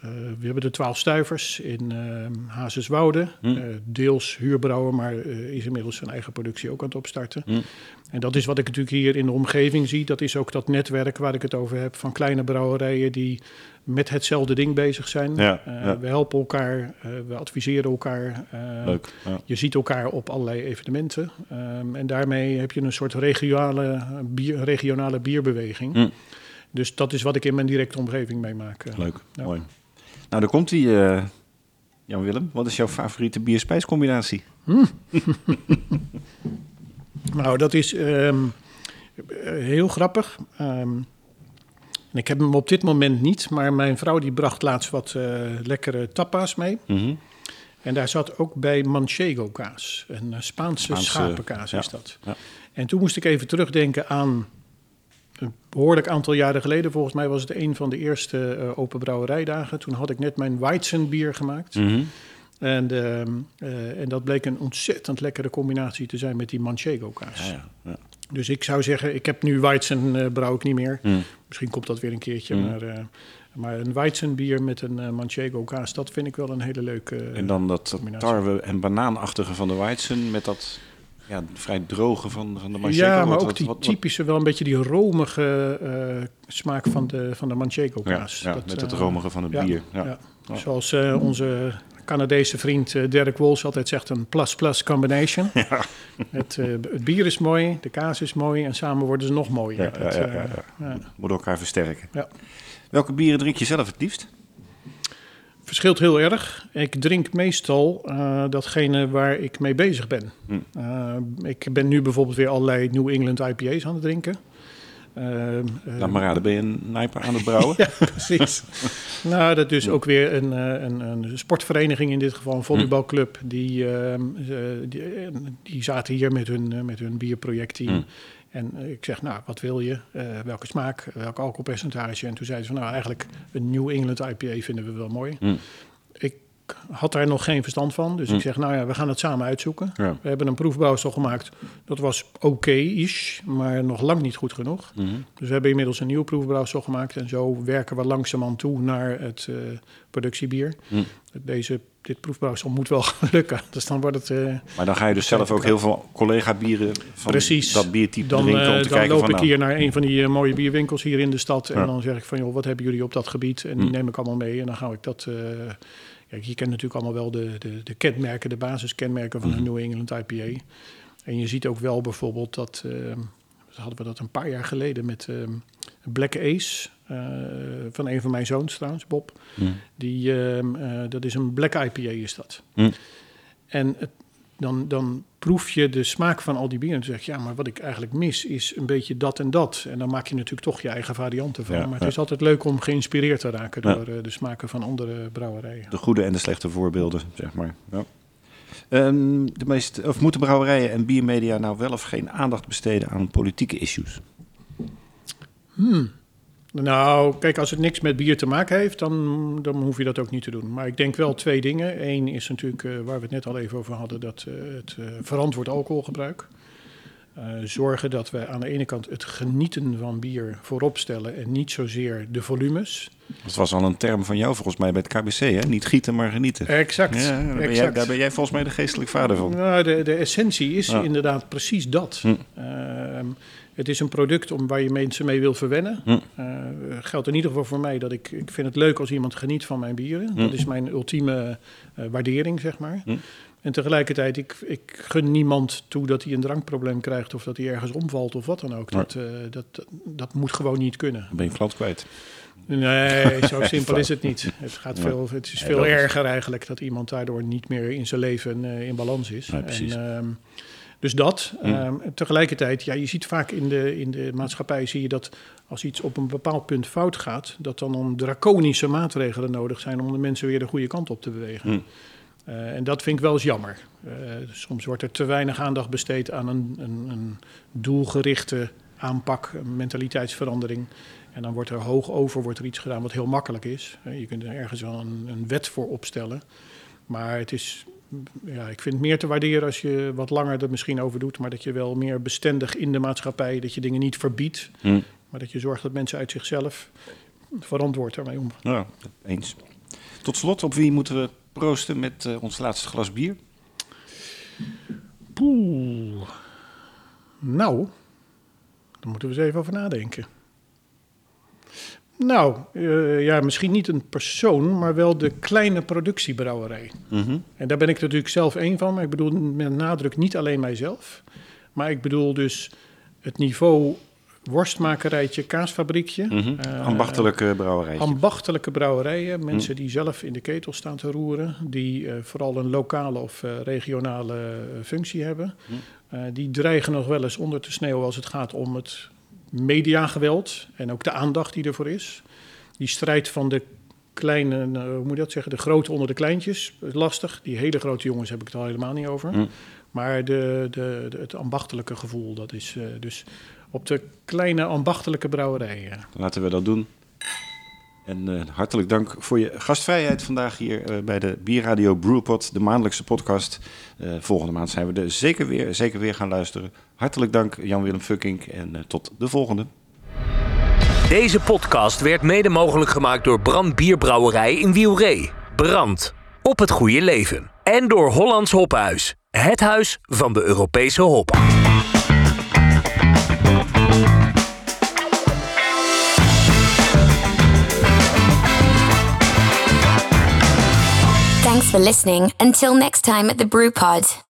Eh, we hebben de Twaalf Stuivers in ehm Hazeswoude. Hm. Eh, deels huurbrouwer, maar eh, is inmiddels zijn eigen productie ook aan het opstarten. Hm. En dat is wat ik natuurlijk hier in de omgeving zie. Dat is ook dat netwerk waar ik het over heb van kleine brouwerijen die met hetzelfde ding bezig zijn. Ja, ja. We helpen elkaar, we adviseren elkaar. Leuk. Ja. Je ziet elkaar op allerlei evenementen. Ehm, en daarmee heb je een soort regionale, bier, regionale bierbeweging. Hm. Dus dat is wat ik in mijn directe omgeving meemaak. Leuk. Mooi. Nou, daar komt die. eh, Jan Willem, wat is jouw favoriete bier-spijscombinatie? Nou, dat is ehm, eh, heel grappig. Ehm, en ik heb hem op dit moment niet, maar mijn vrouw die bracht laatst wat eh, lekkere tapa's mee. Mhm. En daar zat ook bij manchego kaas, een Spaanse, Spaanse, schapenkaas ja, is dat. ja. En toen moest ik even terugdenken aan een behoorlijk aantal jaren geleden. Volgens mij was het een van de eerste eh, open brouwerijdagen. Toen had ik net mijn Weizenbier gemaakt. Mhm. En, ehm, eh, en dat bleek een ontzettend lekkere combinatie te zijn met die manchego kaas. Ja, ja, ja. Dus ik zou zeggen, ik heb nu Weizen eh brouw ik niet meer. Mm. Misschien komt dat weer een keertje. Mm. Maar, maar een Weizenbier met een manchego kaas, dat vind ik wel een hele leuke... En dan dat, tarwe- en banaanachtige van de Weizen met dat ja, vrij droge van, van de Manchego. ja, maar Wat- ook wat- die wat- typische, wel een beetje die romige eh, smaak van de, van de manchego Ja, kaas. ja, Dat, met het eh, romige van het ja, bier. Ja. ja. Ja. Zoals eh, onze Canadese vriend Derek Walsh altijd zegt, een plus-plus combination. Het, het bier is mooi, de kaas is mooi en samen worden ze nog mooier. Ja, ja, Het, ja, eh, ja, ja. ja. Moet elkaar versterken. Ja. Welke bieren drink je zelf het liefst? Verschilt heel erg. Ik drink meestal uh, datgene waar ik mee bezig ben. Uh, ik ben nu bijvoorbeeld weer allerlei New England IPA's aan het drinken. Uh, Laat maar raden, ben je een nijper aan het brouwen? ja, precies. nou, dat is ook weer een, een, een, sportvereniging, in dit geval een volleybalclub. Die, die, die, zaten hier met hun, met hun bierprojectteam. En ik zeg, nou, wat wil je? Uh, welke smaak? Welk alcoholpercentage? En toen zeiden ze van, nou, eigenlijk een New England IPA vinden we wel mooi. Mm. Ik had daar nog geen verstand van. Dus Mm. ik zeg, nou ja, we gaan het samen uitzoeken. Ja. We hebben een proefbouwsel gemaakt. Dat was oké-ish, maar nog lang niet goed genoeg. Mm. Dus we hebben inmiddels een nieuw proefbrouwsel gemaakt. En zo werken we langzaamaan toe naar het uh, productiebier. Deze dit proefbrouwsel moet wel lukken. Dus dan wordt het. Uh, maar dan ga je dus zelf ook heel veel collega-bieren van Precies. dat biertype dan, drinken om te dan kijken loop van, ik nou, hier naar een van die uh, mooie bierwinkels hier in de stad. En dan zeg ik van, joh, wat hebben jullie op dat gebied? En die Mm. neem ik allemaal mee. En dan ga ik dat... Uh, ja, je kent natuurlijk allemaal wel de, de, de kenmerken, de basiskenmerken van een New England IPA. En je ziet ook wel bijvoorbeeld dat... Hadden we dat een paar jaar geleden met Black Ace... Uh, van een van mijn zoons trouwens, Bob. Mm. Die, uh, dat is een Black IPA is dat. Mm. En het, dan, dan proef je de smaak van al die bieren. En dan zeg je, ja, maar wat ik eigenlijk mis is een beetje dat en dat. En dan maak je natuurlijk toch je eigen varianten van. Ja, maar het ja. is altijd leuk om geïnspireerd te raken door uh, de smaken van andere brouwerijen. de goede en de slechte voorbeelden, zeg maar. Ja. Um, de meest, of moeten brouwerijen en biermedia nou wel of geen aandacht besteden aan politieke issues? Hmm. Nou, kijk, als het niks met bier te maken heeft, dan, dan hoef je dat ook niet te doen. Maar ik denk wel twee dingen. Eén is natuurlijk, uh, waar we het net al even over hadden, dat uh, het uh, verantwoord alcoholgebruik. Zorgen dat we aan de ene kant het genieten van bier voorop stellen en niet zozeer de volumes. Dat was al een term van jou volgens mij bij het KBC, hè? Niet gieten, maar genieten. Exact. Ja, daar, ben jij, daar ben jij volgens mij de geestelijk vader van. Nou, de, de essentie is Ja. inderdaad precies dat. Hm. Het is een product om, waar je mensen mee wil verwennen. Hm. Uh, geldt in ieder geval voor mij dat ik, ik vind het leuk als iemand geniet van mijn bieren. Hm. Dat is mijn ultieme uh, waardering, zeg maar. Hm. En tegelijkertijd, ik, ik gun niemand toe dat hij een drankprobleem krijgt... of dat hij ergens omvalt of wat dan ook. Dat, uh, dat, dat, moet gewoon niet kunnen. Dan ben je glad kwijt. Nee, zo simpel is het niet. Het, gaat veel, het is veel erger eigenlijk dat iemand daardoor niet meer in zijn leven eh, in balans is. Nee, precies. En, ehm, dus dat. Mm. Ehm, tegelijkertijd, ja, je ziet vaak in de, in de maatschappij zie je dat als iets op een bepaald punt fout gaat, dat dan om draconische maatregelen nodig zijn om de mensen weer de goede kant op te bewegen. Mm. Eh, en dat vind ik wel eens jammer. Eh, soms wordt er te weinig aandacht besteed aan een, een, een doelgerichte aanpak, een mentaliteitsverandering. En dan wordt er hoog over wordt er iets gedaan wat heel makkelijk is. Eh, Je kunt er ergens wel een, een wet voor opstellen. Maar het is, ja, ik vind het meer te waarderen als je wat langer er misschien over doet. Maar dat je wel meer bestendig in de maatschappij, dat je dingen niet verbiedt. Hm. Maar dat je zorgt dat mensen uit zichzelf verantwoord daarmee om. Ja, eens. Tot slot, op wie moeten we proosten met eh, ons laatste glas bier? Poeh. Nou, daar moeten we eens even over nadenken. Nou, eh, ja, misschien niet een persoon, maar wel de kleine productiebrouwerij. Mhm. En daar ben ik natuurlijk zelf één van, maar ik bedoel met nadruk niet alleen mijzelf. Maar ik bedoel dus het niveau worstmakerijtje, kaasfabriekje. Mhm. Eh, Ambachtelijke brouwerij. ambachtelijke brouwerijen, mensen Hm. die zelf in de ketel staan te roeren, die eh, vooral een lokale of regionale functie hebben. Die dreigen nog wel eens onder te sneeuwen als het gaat om het mediageweld en ook de aandacht die ervoor is. Die strijd van de kleine, eh, hoe moet je dat zeggen, de grote onder de kleintjes, is lastig. Die hele grote jongens heb ik het al helemaal niet over. Hm. Maar de, de, de- het ambachtelijke gevoel, dat is eh, dus op de kleine ambachtelijke brouwerijen. Laten we dat doen. En eh, hartelijk dank voor je gastvrijheid vandaag hier eh, bij de Bierradio Brewpot, de maandelijkse podcast. Eh, volgende maand zijn we er zeker weer, zeker weer gaan luisteren. Hartelijk dank Jan-Willem Fuckink en tot de volgende. Deze podcast werd mede mogelijk gemaakt door Brand Bierbrouwerij in Wielree. Brand. Op het goede leven. En door Hollands Hophuis. Het huis van de Europese hop. For listening. Until next time at the Brew Pod.